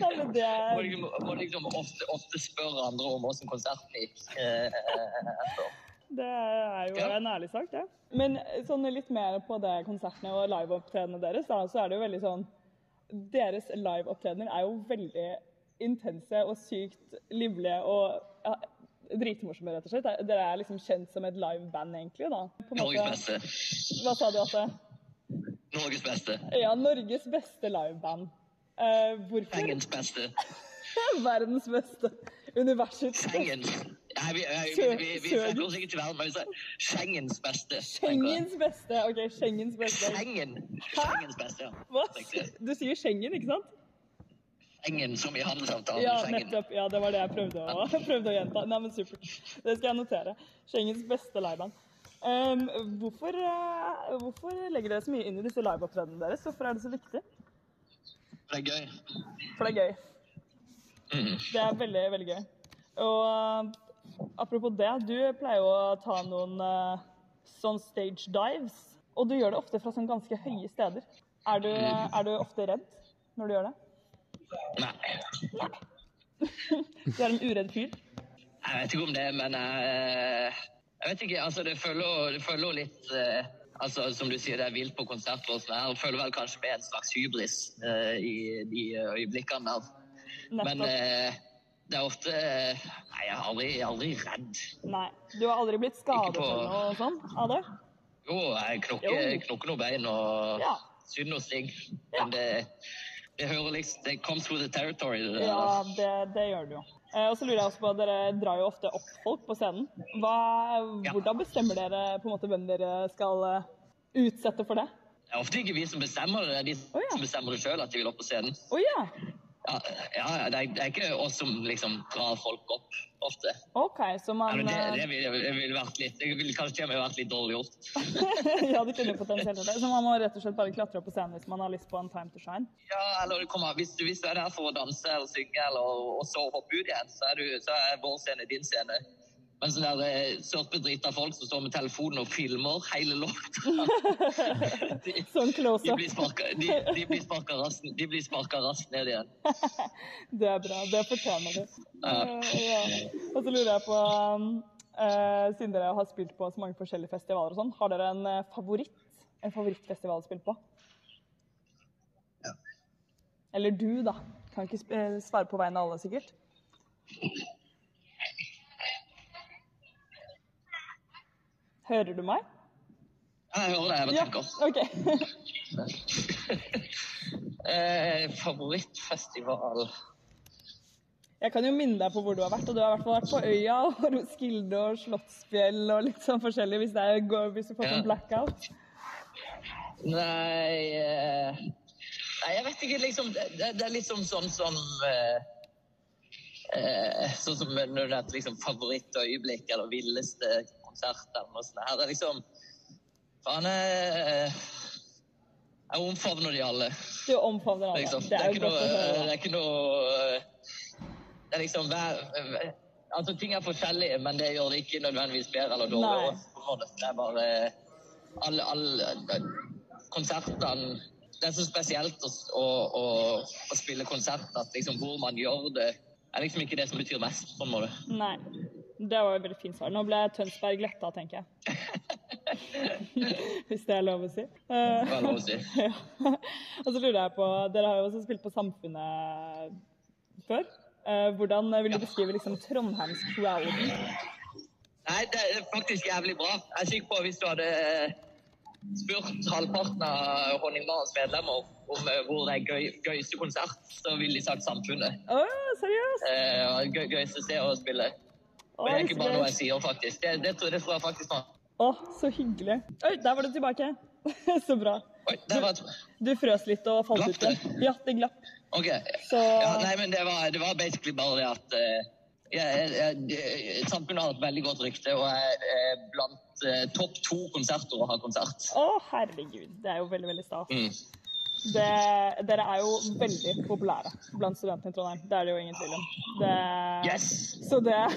Nei, men det er Må, liksom- må liksom ofte, ofte spørre andre om hvordan konserten gikk. eh. Det er jo en ærlig sak, det. Men sånn litt mer på det konsertene og liveopptredenene deres, da, så er det jo veldig sånn Deres liveopptredener er jo veldig intense og sykt livlige og ja, dritmorsomme, rett og slett. Dere er liksom kjent som et liveband, egentlig, da. Måte- Norges beste. Hva sa du, Atte? Norges beste. Ja, Norges beste liveband. Uh, hvorfor? Sengens beste. [laughs] Verdens beste. Universets Schengens. Nei, vi, vi, vi, til verden, men Schengens beste. Schengens beste. OK, Schengens beste. Schengen. Schengens beste, ja. Hva? Du sier Schengen, ikke sant? Schengen som i handelsavtalen. Ja, nettopp. Ja, det var det jeg prøvde å, [laughs] prøvde å gjenta. Nei, men supert. Det skal jeg notere. Schengens beste liveband. Um, hvorfor, uh, hvorfor legger dere så mye inn i disse liveopptredenene deres? Hvorfor er det så viktig? Det er gøy. For det er gøy. Det er veldig, veldig gøy. Og uh, apropos det, du pleier jo å ta noen uh, sånn stage dives. Og du gjør det ofte fra sånn ganske høye steder. Er du, er du ofte redd når du gjør det? Nei. Du er en uredd fyr? Jeg vet ikke om det, men jeg, jeg vet ikke. Altså, det følger, det følger litt eh, altså, Som du sier, det er vilt på konsert og sånn. her. Jeg føler vel kanskje med en slags hybris uh, i de øyeblikkene der. Men uh, det er ofte Nei, jeg er aldri, jeg er aldri redd. Nei. Du har aldri blitt skadet på- eller noe sånn av det? Jo, jeg knokker, knokker noen bein og Ja. syr noen sting. Men det, det hører liksom Det comes with the territory. Det der. Ja, det, det gjør det jo. Eh, og så lurer jeg også på, Dere drar jo ofte opp folk på scenen. Hva, Hvordan bestemmer dere på en måte hvem dere skal eh, utsette for det? Det er ofte ikke vi som bestemmer det, det er de som bestemmer det sjøl at de vil opp på scenen. Oh, ja. Ja, ja det, er, det er ikke oss som liksom drar folk opp ofte. OK, så man Ja, det, eh, det, ville vil vært litt Det ville kanskje til og med vært litt dårlig gjort. [laughs] Ja, det kunne potensielt det. Så man må rett og slett bare klatre opp på scenen hvis man har lyst på en time to shine? Ja, eller kommer, hvis, du, hvis du er der for å danse eller synge eller, og så hoppe ut igjen, så er, du, så er vår scene din scene. Men sånne der eh, sørpedrita folk som står med telefonen og filmer hele låta [laughs] Sånn close De up. de, de blir sparka raskt, de blir sparka raskt ned igjen. [laughs] Det er bra. Det fortjener du. Ja. Eh, ja. Og så lurer jeg på um, eh, Siden dere har spilt på så mange forskjellige festivaler og sånn, har dere en favoritt? En favorittfestival å spille på? Eller du, da. Kan ikke svare på vegne av alle, sikkert. Hører du meg? Jeg hører det, jeg bare tenker. OK. [laughs] Eh, favorittfestival Jeg kan jo minne deg på hvor du har vært, og du har i vært på Øya [laughs] og Roskilde og Slottsfjell og litt sånn forskjellig, hvis, det går- hvis du får Ja. en blackout. Nei eh, Nei, jeg vet ikke, liksom Det, det er liksom sånn som eh, eh, Sånn som når det er et liksom, favorittøyeblikk eller villeste konsert eller noe sånt. Her er liksom Faen, jeg, jeg omfavner de alle. Du omfavner alle. Liksom. Det er ikke godt noe, det er ikke noe Det er liksom hver, Altså, ting er forskjellige, men det gjør det ikke nødvendigvis bedre eller dårligere. Det er bare alle, alle konsertene Det er så spesielt å, å, å, å spille konsert at liksom hvor man gjør det, er liksom ikke det som betyr mest, på en måte. Nei. Det var et veldig fint svar. Nå ble Tønsberg letta, tenker jeg. [laughs] Hvis det er lov å si. Det er lov å si. [laughs] ja. Og så lurer jeg på Dere har jo også spilt på Samfunnet før. Eh, Hvordan vil du beskrive liksom Trondheims-crowden? Nei, det er faktisk jævlig bra. Jeg er sikker på at hvis du hadde spurt halvparten av Honningbarns medlemmer om eh, hvor er gøy, gøyeste konsert, så ville de sagt Samfunnet. Oh, seriøst? Eh, gøy, gøyeste sted å spille. Oh, det er ikke bare noe jeg sier, faktisk. Det, det, tror, det tror jeg faktisk på. Å, så hyggelig. Oi, der var du tilbake. [laughs] så bra. der var Du, du frøs litt og falt ut. Glapp det. Ja, det glapp. Ok. Så Ja, nei, men det var, det var basically bare det at eh, jeg, jeg, Samfunnet har et veldig godt rykte, og er blant eh, topp to konserter å ha konsert. Å, herregud. Det er jo veldig, veldig stas. Mm. Det, dere er jo veldig populære blant studentene i Trondheim. Det er det jo ingen tvil om. Det, Yes! Så det er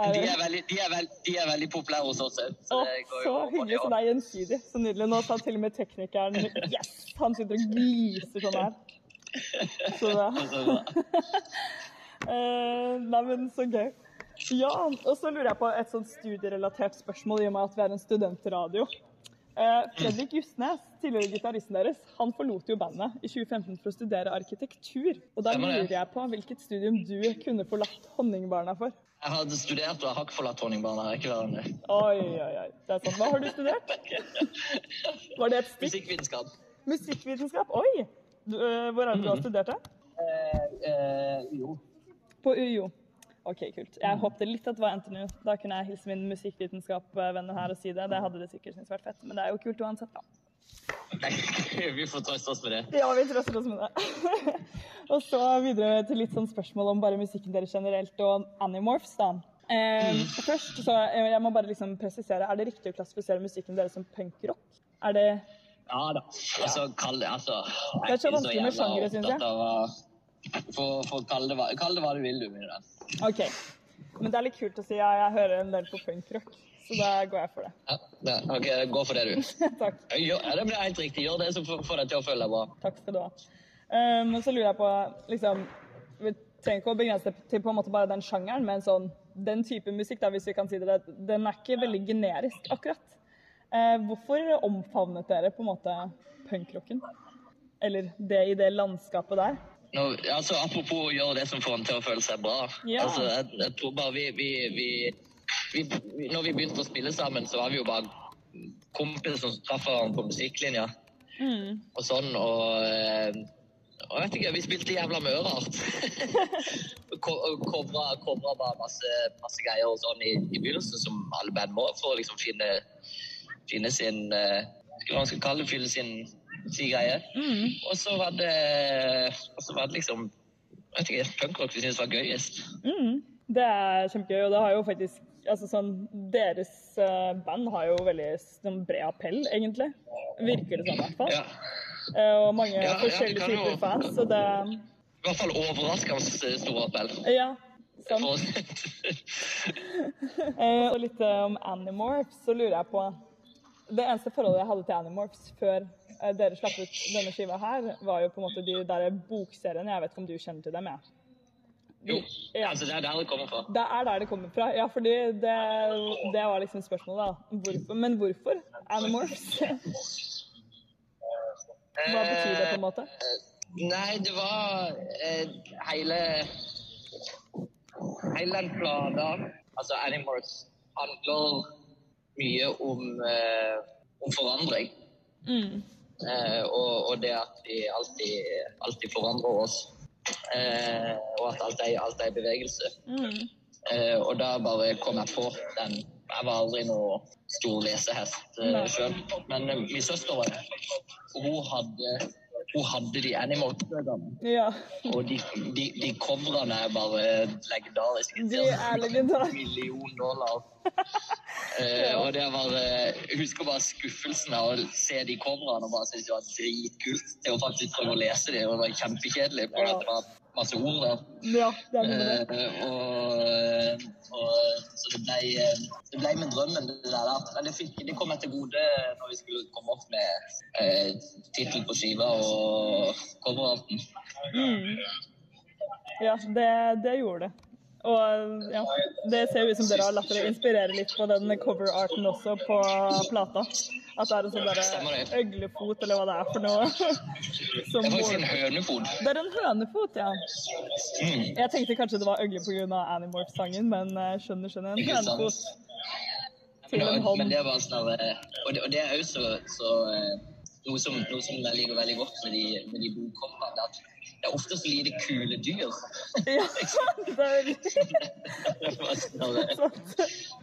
De er veldig, de er veld, de er veldig populære hos oss òg. Å, så hyggelig. Så det er gjensidig. Så nydelig. Nå sa til og med teknikeren yes! Han sitter og gliser sånn her. [laughs] Så det Eh, [laughs] Nei, men så gøy. Ja, og så lurer jeg på et sånt studierelatert spørsmål, i og med at vi er en studentradio. Eh, Fredrik Justnes, tidligere gitaristen deres, han forlot jo bandet i 2015 for å studere arkitektur. Og da lurer jeg på hvilket studium du kunne forlatt Honningbarna for. Jeg hadde studert og jeg har ikke forlatt Honningbarna. ikke. Oi, oi, oi. Det er sant. Hva har du studert? [laughs] Var det et stikk? Musikkvitenskap. Musikkvitenskap? Oi! Du, øh, hvor er det du har studert det? Eh, jo. På UiO. OK, kult. Jeg håpte litt at det var NTNU. Da kunne jeg hilse min musikkvitenskap-venner her og si det. Det hadde det sikkert syntes vært fett, men det er jo kult uansett, da. Vi får trøste oss med det. Ja, vi trøster oss med det. [laughs] og så videre til litt sånn spørsmål om bare musikken deres generelt og Animorphs, da. Eh, Først, så jeg, jeg må bare liksom presisere, er det riktig å klassifisere musikken deres som punkrock? Er det Ja da. Altså, kall det altså Det er så vanskelig med sjangere, synes jeg. For, for kall, det hva, kall det hva du vil, du. Mine. OK. Men det er litt kult å si ja, jeg hører en del på punkrock, så da går jeg for det. Ja, det, ok, gå for det, du. [laughs] Takk. Gjør, ja, det blir helt riktig. Gjør det som får deg til å føle deg bra. Takk skal du ha. Um, og så lurer jeg på liksom, Vi trenger ikke å begrense det til på en måte bare den sjangeren, men sånn, den type musikk, da, hvis vi kan si det, den er ikke veldig generisk, akkurat. Uh, hvorfor omfavnet dere på en måte punkrocken? Eller det i det landskapet der? Nå, altså, apropos å gjøre det som får en til å føle seg bra. Ja. Altså, jeg, jeg tror bare vi, vi, vi, vi, vi Når vi begynte å spille sammen, så var vi jo bare kompiser som traff hverandre på musikklinja. Mm. og sånn, og, eh, og vet ikke, vi spilte jævla mye rart. [laughs] Covra bare masse, masse greier og sånn i, i begynnelsen, som alle band må, for å liksom finne, finne sin eh, Hva man skal kalle det, fylle sin, sin greie. Og så var det og så var det liksom jeg vet ikke, punkrock vi syntes var gøyest. Mm. Det er kjempegøy, og det har jo faktisk altså sånn, Deres eh, band har jo veldig sånn, bred appell, egentlig. Virker det sånn, i hvert fall. Ja. og mange Ja, ja, typer forskjellige jo- fans, så det I hvert fall overraskende stor appell. Ja. Sånn. [laughs] Eh, og litt eh, om Animorphs, så lurer jeg på Det eneste forholdet jeg hadde til Animorphs før eh, dere slapp ut denne skiva her, var jo på en måte de der bokseriene. Jeg vet ikke om du kjenner til dem, jeg. Jo, altså det er der det kommer fra. Det er der det kommer fra. Ja, fordi det, det var liksom spørsmålet, da. Hvorfor? Men hvorfor Animorphs? [laughs] Hva betyr det, på en måte? Nei, det var eh, hele Hele den plata, altså Animals, handler mye om, eh, om forandring. Mm. Eh, og, og det at vi alltid, alltid forandrer oss. Eh, og at alt er, alt er i bevegelse. Mm. Eh, og da bare kom jeg på den. Jeg var aldri noe stor lesehest uh, sjøl. Men uh, min søster var det. Og hun hadde, hun hadde de Animal-bøkene. Ja. Og de, de, de coverne er bare legendariske. De er legendariske. Million dollar. [laughs] uh, og det var Jeg Jeg husker bare skuffelsen av å se de coverne og bare synes det var dritkult Det å faktisk prøve å lese dem. Og det var kjempekjedelig, på Ja. at det var masse ord der. Ja, det er det. Eh, og, og, så det ble, eh, det ble med drømmen, det der. Men det, fikk, det kom meg til gode når vi skulle komme opp med eh, tittel på skiva og coverarten. Mm. Ja, det, det gjorde det. Og ja, det ser ut som dere har latt dere inspirere litt på den cover-arten også på plata. At det er en sånn bare derre øglefot, eller hva det er for noe. [laughs] Som Det er faktisk en hønefot. Det er en hønefot, ja. Mm. Jeg tenkte kanskje det var øgle pga. Animorph-sangen, men skjønner, skjønner. En hønefot. Til en hånd. men det var sånn eh, og, det, og det er jo så, så eh, noe, som, noe som jeg liker veldig godt med de, med de bokhoppene, det er er ofte så lite kule dyr. [laughs] Ja, det er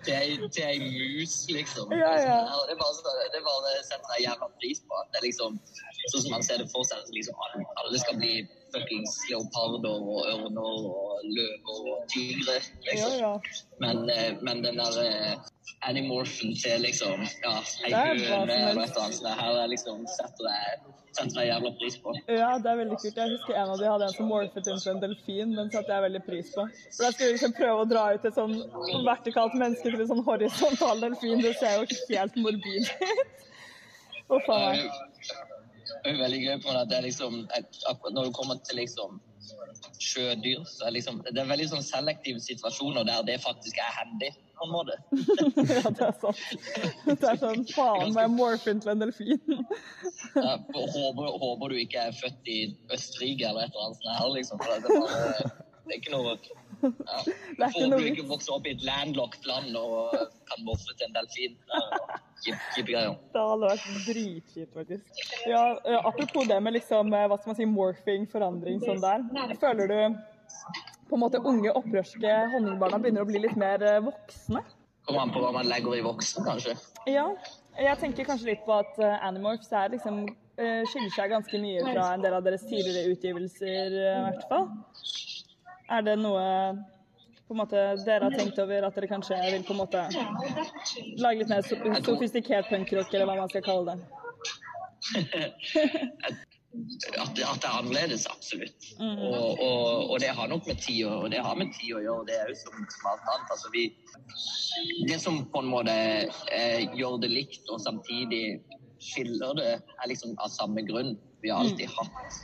Det [laughs] til ei- mus, liksom. Ja, ja. Det, er bare sånn, det bare setter jeg jævla pris på. Det er liksom, sånn som man ser det for seg, liksom alle skal bli fuckings leoparder og ørner og løver og tigre. Liksom. Ja, ja. Men, eh, men den der eh, animorphen til liksom ja, ei høne eller et annet sånt her er liksom setter jeg, setter jeg jævla pris på. Ja, det er veldig kult. Jeg husker en av de hadde en som morfet inn til en delfin. Den satte jeg veldig pris på. For Da skulle vi liksom prøve å dra ut et sånn vertikalt menneske til en sånn horisontal delfin. Det ser jo helt morbid ut. Uff a meg. Det er veldig gøy på at det er liksom Når det kommer til liksom sjødyr, så er liksom Det er veldig sånn selektive situasjoner der det faktisk er handy, på en måte. [laughs] Ja, det er sant. Det er sånn faen meg morfe til en delfin. [laughs] Ja, håper, håper du ikke er født i Østerrike eller et eller annet sånt her, liksom. For det er bare Det er ikke noe [laughs] ja. Det er du ikke vokser opp i et landlocked land og kan morfe til en delfin. Ja, Kjipe greier. Det hadde vært dritkjipt, faktisk. Ja, eh, apropos det med liksom, eh, hva skal man si, morphing, forandring sånn der. Føler du på en måte unge opprørske honningbarna begynner å bli litt mer eh, voksne? Kommer an på hva man legger i voksen, kanskje. Ja, jeg tenker kanskje litt på at Animorphs er liksom eh, skiller seg ganske mye fra en del av deres tidligere utgivelser, eh, i hvert fall. Er det noe på en måte, dere har tenkt over at dere kanskje vil på en måte lage litt mer sofistikert punkrock, eller hva man skal kalle det? [laughs] At, at det er annerledes, absolutt. Mm. Og, og, og det har nok med tid å, og det har med tid å gjøre. Det er jo som, som alt annet. Altså, vi, det som på en måte eh, gjør det likt, og samtidig skiller det, er liksom av samme grunn. Vi har alltid hatt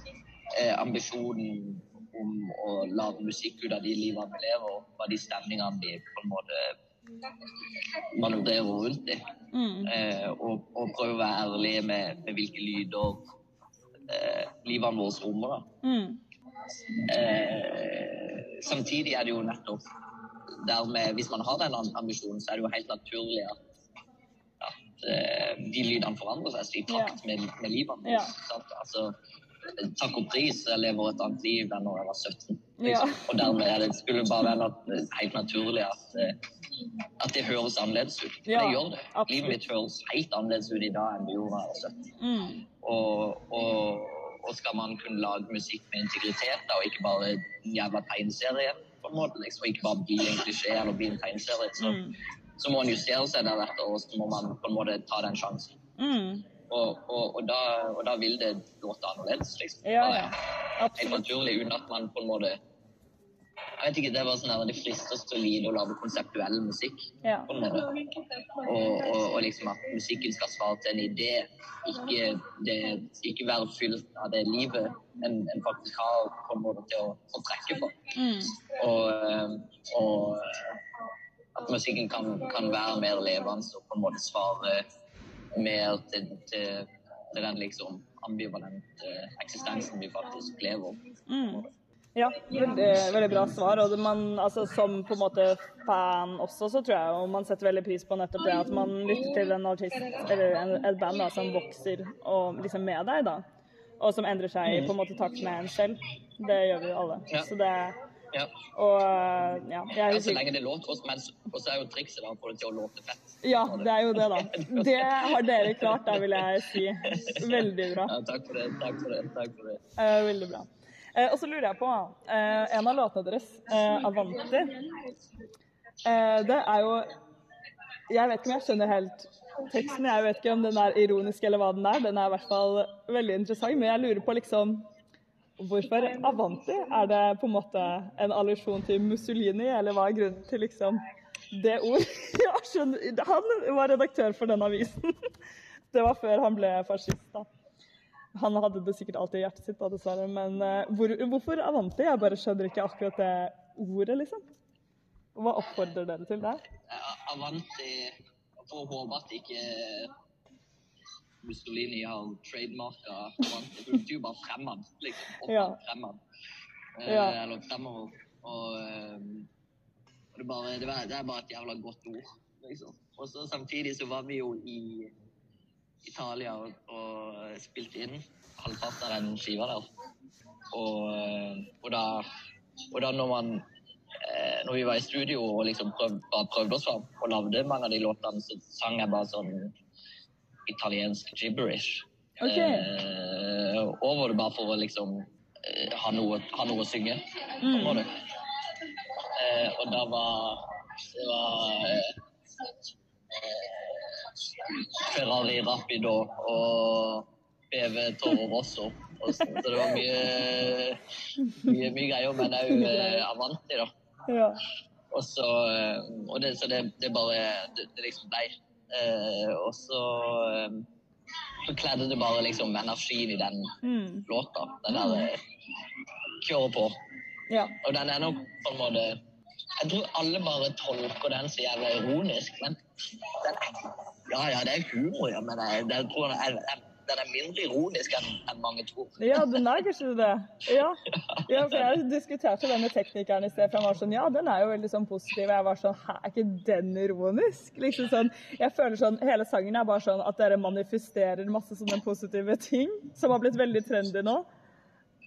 eh, ambisjonen om å lage musikk ut av de livene vi lever, og hva de stemningene vi på en måte manøvrerer rundt i. Mm. Eh, og, og prøve å være ærlige med, med hvilke lyder eh, livene våre rommer. da. Mm. Eh, samtidig er det jo nettopp dermed, Hvis man har den ambisjonen, så er det jo helt naturlig at, at eh, de lydene forandrer seg i takt med, med livene våre. Ja. Altså, takk og pris, jeg lever et annet liv enn når jeg var 17. Ja. Liksom. Og dermed er det, skulle bare være nat- helt naturlig at, eh, at det høres annerledes ut. For Ja, det gjør det. Livet mitt høres helt annerledes ut i dag enn det gjorde da jeg var 17. Mm. Og, og, og skal man kunne lage musikk med integritet, da, og ikke bare en jævla tegneserie, på en måte, liksom, og ikke bare bli en klisjé eller bli en tegneserie, så, Mm. så må man justere seg deretter, og så må man på en måte ta den sjansen. Mm. Og, og, og, da, og da vil det låte annerledes, liksom. Ja, ja. er Helt naturlig, uten at man på en måte Jeg vet ikke, det var sånn der, det frister å lide å lage konseptuell musikk. Ja. Og, liksom at musikken skal svare til en idé, ikke, det, ikke være fylt av det livet en, en faktisk har på en måte til å, å trekke på. Mm. Og, og at musikken kan, kan være mer levende og på en måte svare mer til, det er den liksom ambivalente eksistensen vi faktisk lever. Mm. Ja, veldig, veldig bra svar. Og det man, altså, som på en måte fan også, så tror jeg jo man setter veldig pris på nettopp det at man lytter til en artist eller en, et band da, som vokser og, liksom med deg, da. Og som endrer seg i på en måte takt med en selv. Det gjør vi jo alle. Ja. Så det Ja. Og ja, jeg er så lenge det låter, og- men så er jo trikset da å få det til å låte fett. Ja, det er jo det, da. [laughs] Det har dere klart, da, vil jeg si. Veldig bra. Ja, takk for det. Takk for det. takk for det. Eh, veldig bra. Eh, og så lurer jeg på eh, En av låtene deres, eh, 'Avanti', eh, det er jo Jeg vet ikke om jeg skjønner helt teksten. Jeg vet ikke om den er ironisk eller hva den er. Den er i hvert fall veldig interessant. Men jeg lurer på liksom Hvorfor Avanti? Er det på en måte en allusjon til Mussolini, eller hva er grunnen til liksom det ord? [laughs] Ja. Han var redaktør for den avisen. Det var før han ble fascist, da. Han hadde det sikkert alltid i hjertet sitt, da, dessverre. Men eh, hvor, hvorfor Avanti? Jeg bare skjønner ikke akkurat det ordet, liksom. Hva oppfordrer dere til der? Avanti Får håpe at ikke Mussolini har trademarka. Det betyr bare fremad, liksom. Opp, Ja. fremad. Eh, Ja. Eller fremover. Og, eh, og det, er bare, det, var, det er bare et jævla godt ord. liksom. Og så samtidig så var vi jo i Italia og, og spilte inn halvparten av den skiva der. Og, eh, og da, og da når man eh, når vi var i studio og liksom prøv, bare prøvde oss fram og lagde mange av de låtene, så sang jeg bare sånn italiensk gibberish. Okay. Eh, og var det bare for å liksom eh, ha, noe, ha noe å synge. Mm. Eh, og da var det var eh, Ferrari Rapido og BV Toro Rosso. Så, det var mye, mye, mye greier, men [laughs] òg eh, Avanti, da. Ja. Og så, og det, så det, det bare det, det liksom ble. Eh, og så, eh, så kledde det bare liksom energien i den Mm. låta. Den der eh, på. Ja. Og den er nok på en måte Jeg tror alle bare tolker den så jævlig ironisk, men den er, ja, ja, det er humor, ja, men jeg, jeg tror jeg, er, den er mindre ironisk enn en mange tror. Ja, den er kanskje det. Ja. ja, for jeg diskuterte det med teknikeren i sted, for han var sånn Ja, den er jo veldig sånn positiv. Jeg var sånn Hæ, er ikke den ironisk? Liksom sånn, Jeg føler sånn Hele sangen er bare sånn at dere manifesterer masse sånne positive ting som har blitt veldig trendy nå.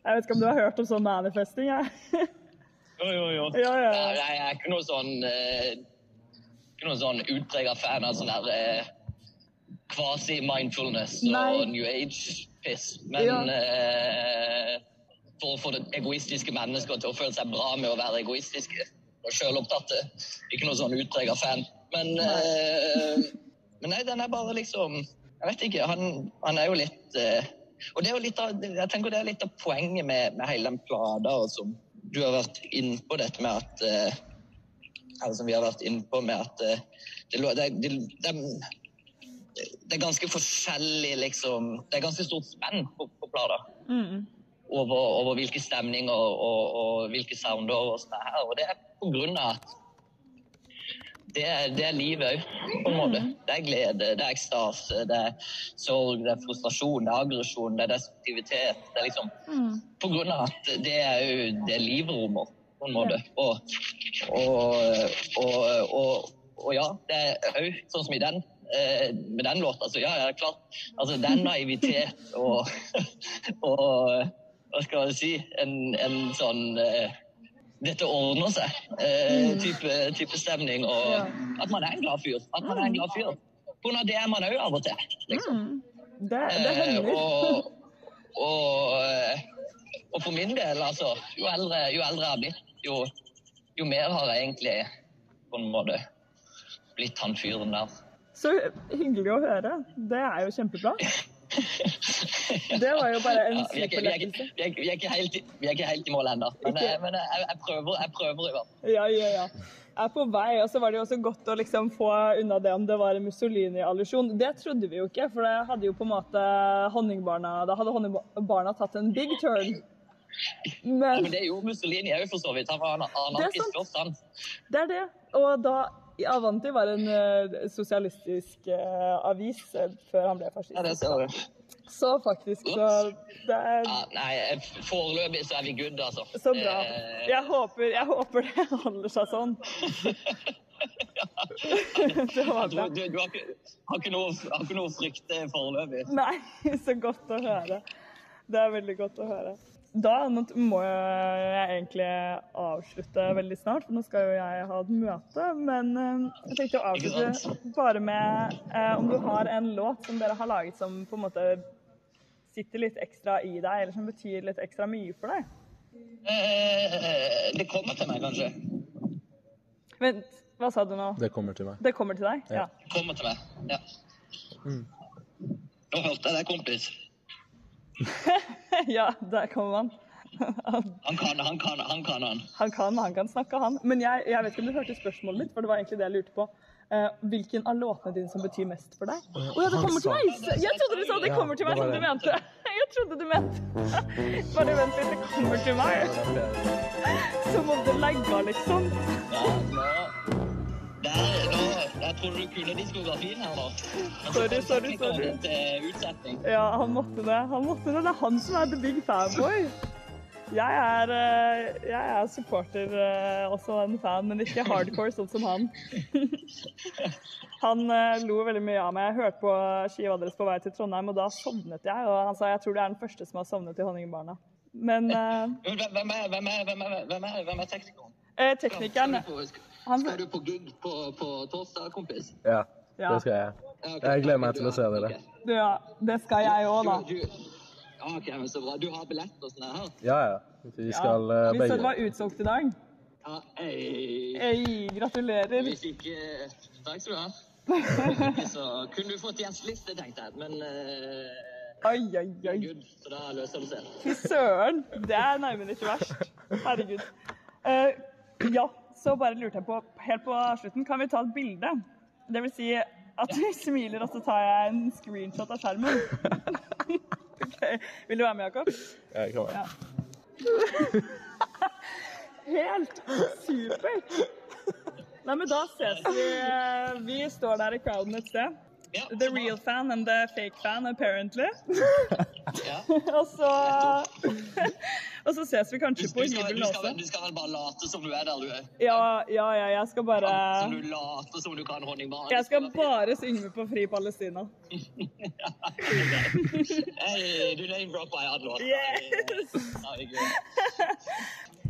Jeg vet ikke om du har hørt om sånn manifesting? Jeg. Jo, jo, jo. Ja, ja, Nei, Jeg, er ikke noe sånn uh, Ikke noe sånn utprega fan av sånn der eh, quasi-mindfulness Nei. og New Age-piss. Men Ja. eh, for å få det egoistiske mennesket til å føle seg bra med å være egoistiske og sjølopptatte. Ikke noe sånn utprega fan. Men, eh, men nei, den er bare liksom Jeg vet ikke. Han, han er jo litt eh, Og det er jo litt av, jeg tenker det er litt av poenget med, med hele den plata, som du har vært innpå dette med at eh, Eller som vi har vært innpå med at eh, det, lå- det, det, det, det er ganske forskjellig, liksom Det er ganske stort spenn på, på plata Mm. over, over hvilke stemninger og, og, og hvilke sounder og sånn her. Og det er på grunn av at det er, det er livet òg, på en måte. Det er glede, det er ekstase, det er sorg, det er frustrasjon, det er aggresjon, det er destruktivitet. Det er liksom på grunn av at det er jo det livet rommer, på en måte. Og, og, og, og, og ja, det er òg sånn som i den. Eh, med den låta, så ja, ja, klart. Altså, det er naivitet og, [laughs] og Hva skal jeg si? En, en sånn eh, dette ordner seg. Eh, type, type stemning. Og at man er en glad fyr. At man er en glad fyr. Av det er man òg av og til. Liksom. Det, det Eh, hender. og, og, og for min del, altså, jo eldre, jo eldre jeg har blitt, jo, jo mer har jeg egentlig på en måte blitt han fyren der. Så hyggelig å høre. Det er jo kjempebra. Det var jo bare en Ja, vi, er ikke, vi, er ikke, vi, er, ikke- vi, er ikke helt, i- vi er ikke helt i mål ennå, men, jeg, men jeg, jeg, prøver, jeg prøver i hvert fall. Ja, ja, ja. Jeg er på vei, og så var det jo også godt å liksom få unna det om det var en Mussolini-allusjon. Det trodde vi jo ikke, for det hadde jo på en måte honningbarna Da hadde honningbarna tatt en big turn. Ja, Men det gjorde Mussolini òg, for så vidt. Han var er anarkist først, han. det er det. Og da Avanti var en uh, sosialistisk uh, avis eh, før han ble Ja, det ser du. Så faktisk, så det er Ja, nei, foreløpig så er vi good, altså. så bra. Jeg håper, jeg håper det [laughs] handler seg sånn. [laughs] Det var du, du, du har, ikke, har, ikke noe, har ikke noe å frykte foreløpig. Nei, [laughs] så godt å høre. Det er veldig godt å høre. Da må jeg egentlig avslutte veldig snart, for nå skal jo jeg ha et møte. Men eh, jeg tenkte å avslutte bare med eh, om du har en låt som dere har laget som på en måte sitter litt ekstra i deg, eller som betyr litt ekstra mye for deg. Eh, det kommer til meg, kanskje. Vent, hva sa du nå? Det kommer til meg. Det kommer til deg? Ja. Det kommer til meg, ja. Nå hørte jeg deg, kompis. [laughs] ja, der kommer han. [laughs] Han kan, han kan, han kan, han. Han kan, han kan snakke, han. Men jeg, jeg vet ikke om du hørte spørsmålet mitt, for det var egentlig det jeg lurte på. Eh, hvilken av låtene dine som betyr mest for deg? Å ja, det kommer til meg! Jeg trodde du sa det kommer til meg, som du mente. [laughs] Jeg trodde du mente Bare vent litt, det kommer til meg. Som om det legger, liksom. Ja, der, nå, jeg tror du kunne diskografien her nå. Så Sorry, sorry, sorry. til utsetning. Ja, han måtte det. Han måtte det. Det er han som er the big fanboy. Jeg er, eh, jeg er supporter, eh, også en fan, men ikke hardcore sånn som han. [laughs] Han eh, lo veldig mye av meg. Jeg hørte på skiva deres på vei til Trondheim, og da sovnet jeg. Og han sa jeg tror du er den første som har sovnet i Honningbarna. Men eh, Hvem er, hvem er, hvem er, hvem er, er teknikeren? eh, teknikeren han, skal du på gig på, på torsdag, kompis? Ja, Ja. det skal jeg. Jeg gleder meg til å se dere. ja, det skal jeg òg, da. Du, du, ok, men så bra. Du har billett og sånn her? Ja, ja. Vi skal begge. Vi så det var utsolgt i dag. Ja, ei. Ei, gratulerer. Hvis ikke Takk skal du ha. [laughs] Så kunne du fått gjesteliste, tenkte jeg, men uh, Oi, oi, oi. Gud, så da løser det seg. Fy søren! Det er nærmere ikke verst. Herregud. Uh, ja, så bare lurte jeg på, helt på slutten, kan vi ta et bilde? Det vil si at vi [laughs] smiler, og så tar jeg en screenshot av skjermen. [laughs] okay. Vil du være med, Jakob? Ja, jeg med. Ja. [laughs] Helt supert! Nei, men da ses vi. eh, Vi står der i crowden et sted. The real fan and the fake fan, apparently. [laughs] og så [laughs] Og så ses vi kanskje på Du skal, du, skal, du skal vel bare late som du er der du er? Ja, ja, ja, jeg skal bare Som du later som du kan honningbarn? Jeg skal bare synge på Fri Palestina. [laughs] Hei, du name-droppa jeg hadde låt.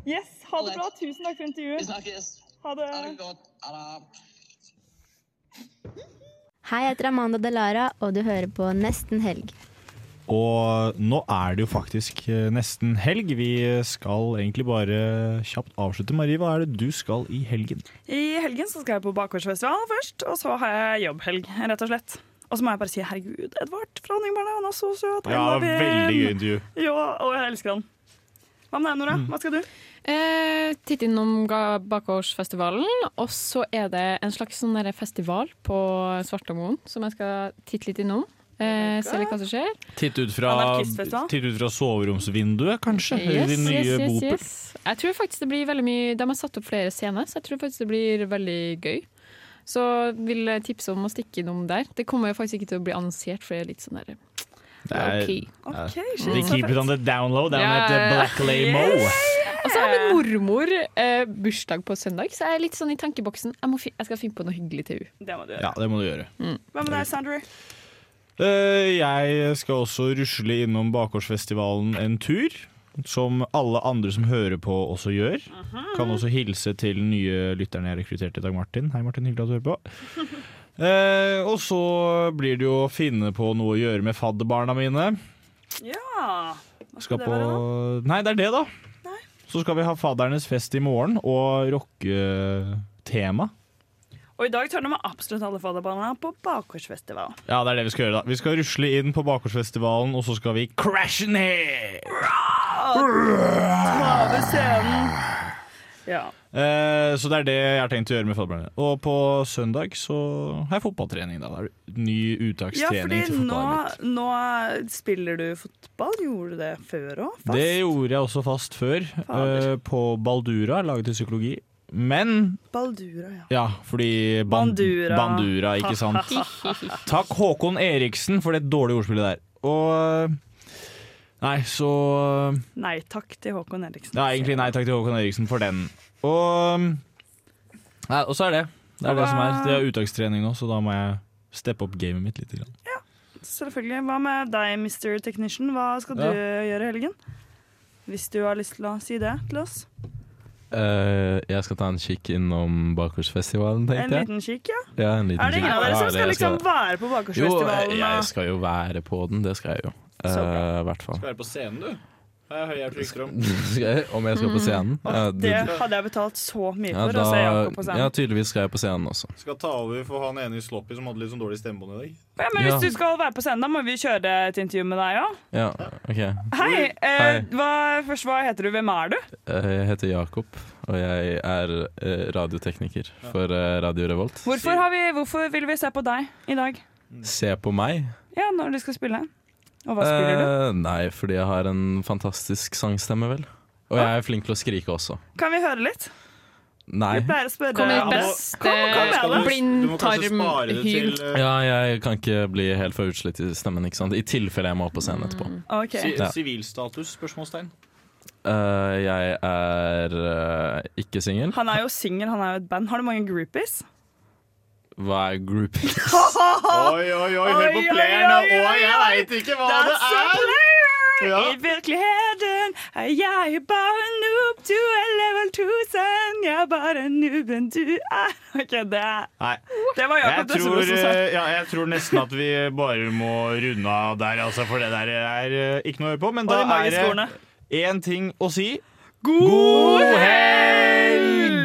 Yes, ha det bra. Tusen takk for intervjuet. Vi snakkes. Ha det. Ha det godt. Ha det. Hei, jeg heter Amanda Delara, og du hører på Nesten helg. Og nå er det jo faktisk eh, nesten helg. Vi skal egentlig bare kjapt avslutte. Marie, hva er det du skal i helgen? I helgen så skal jeg på Bakgårdsfestival først, og så har jeg jobbhelg, rett og slett. Og så må jeg bare si herregud, Edvard fra Honningbarna, han er så søt. Ja, veldig gøy intervju. Ja, og jeg elsker han. Hva med deg, Nora? Hva skal du? Eh, Titt innom Bakgårdsfestivalen, og så er det en slags sånn festival på Svartlamoen som jeg skal titte litt innom. Eh, se litt hva som skjer. Titt ut fra, titt ut fra soveromsvinduet, kanskje? Yes, din nye yes, yes, yes. Jeg tror faktisk det blir veldig mye De har satt opp flere scener, så jeg tror faktisk det blir veldig gøy. Så vil jeg tipse om å stikke innom der. Det kommer jo faktisk ikke til å bli annonsert, for det er litt sånn der er- low-key. Okay, shit, They keep it on the down low, down Ja, et Black Lay Mo. Og så har min mormor eh, bursdag på søndag, så jeg er litt sånn i tankeboksen. Jeg, må fi jeg skal finne på noe hyggelig til henne. Det må du Ja, det må du gjøre. Hva med deg, Sandra? Eh, Jeg skal også rusle innom Bakgårdsfestivalen en tur. Som alle andre som hører på, også gjør. Kan også hilse til nye lytterne jeg rekrutterte i dag, Martin. Hei, Martin. Hyggelig at du hører på. [laughs] Eh, og så blir det jo å finne på noe å gjøre med fadderbarna mine. Ja. Hva Skal skal det på være, da? Nei, det er det, da. Så skal vi ha faddernes fest i morgen og rocketema. Og i dag tørner vi absolutt alle fadderbarna på Bakgårdsfestival. Ja, det er det vi skal gjøre, da. Vi skal rusle inn på Bakgårdsfestivalen, og så skal vi crashe ned! Ta over scenen. Ja. Eh, så det er det jeg har tenkt å gjøre med fadderbarna. Og på søndag så har jeg fotballtrening. da. Ny ja, uttakstrening fordi til nå, nå spiller du fotball. Gjorde du det før òg? Det gjorde jeg også fast før, eh, på Baldura, laget til psykologi. Men Baldura, ja. Ja, fordi ban Bandura. Bandura, ikke [laughs] sant? Takk Håkon Eriksen for det dårlige ordspillet der. Og Nei, så Nei takk til Håkon Eriksen. Ja, egentlig nei takk til Håkon Eriksen for den. Og Nei, og så er det. Det er det som er. Det er uttakstrening nå, så da må jeg steppe opp gamet mitt litt. Grann. Selvfølgelig. Hva med deg, Mr. Technician? Hva skal du Ja. gjøre i helgen? Hvis du har lyst til å si det til oss. Uh, jeg skal ta en kikk innom Bakgårdsfestivalen, En tenkte jeg. liten kikk, ja. Ja, en liten Er det ingen av dere Ja, som skal liksom være på Bakgårdsfestivalen? Jo, jeg skal jo være på den, det skal jeg jo. Uh, Så I hvert fall. Skal være på scenen, du. Jeg om. [laughs] Skal jeg, om jeg skal på scenen? Ja, Mm. Det hadde jeg betalt så mye ja, for å se Jakob på ja, tydeligvis skal jeg på scenen også. Skal ta over for han ene i Sloppy som hadde litt sånn dårlig stemmebånd i dag. Ja, men Ja. hvis du skal være på scenen, da må vi kjøre et intervju med deg òg. Ja, ok. Hei! Eh, Hva, først, hva heter du? Hvem er du? Eh, Jeg heter Jakob, og jeg er eh, radiotekniker for eh, Radio Revolt. Hvorfor, har vi, hvorfor vil vi se på deg i dag? Se på meg. Ja, når du skal spille? Og hva spiller du? Eh, nei, fordi jeg har en fantastisk sangstemme, vel. Og jeg er flink til å skrike også. Kan vi høre litt? Nei. Vi pleier å spørre Kom med beste Kom, kom blindtarmhyl. Ja, jeg kan ikke bli helt for utslitt i stemmen, ikke sant? i tilfelle jeg må opp på scenen etterpå. Ok. Si- Ja. Sivilstatus? spørsmålstegn. Uh, jeg er uh, ikke singel. Han er jo singel, han er jo et band. Har du mange groupies? Hva er groupies? [laughs] Oi, oi, oi, hør på playerne, Oi, jeg veit ikke hva det er! Ja. I virkeligheten er jeg bare en noob, du er level 1000. Jeg er bare en nooben du er [laughs] OK, det Nei. Det var Jakob Dessebro som sa eh, ja, jeg tror nesten at vi bare må runde av der, altså, for det der er eh, ikke noe å høre på. Men Og da er det én ting å si. God helg!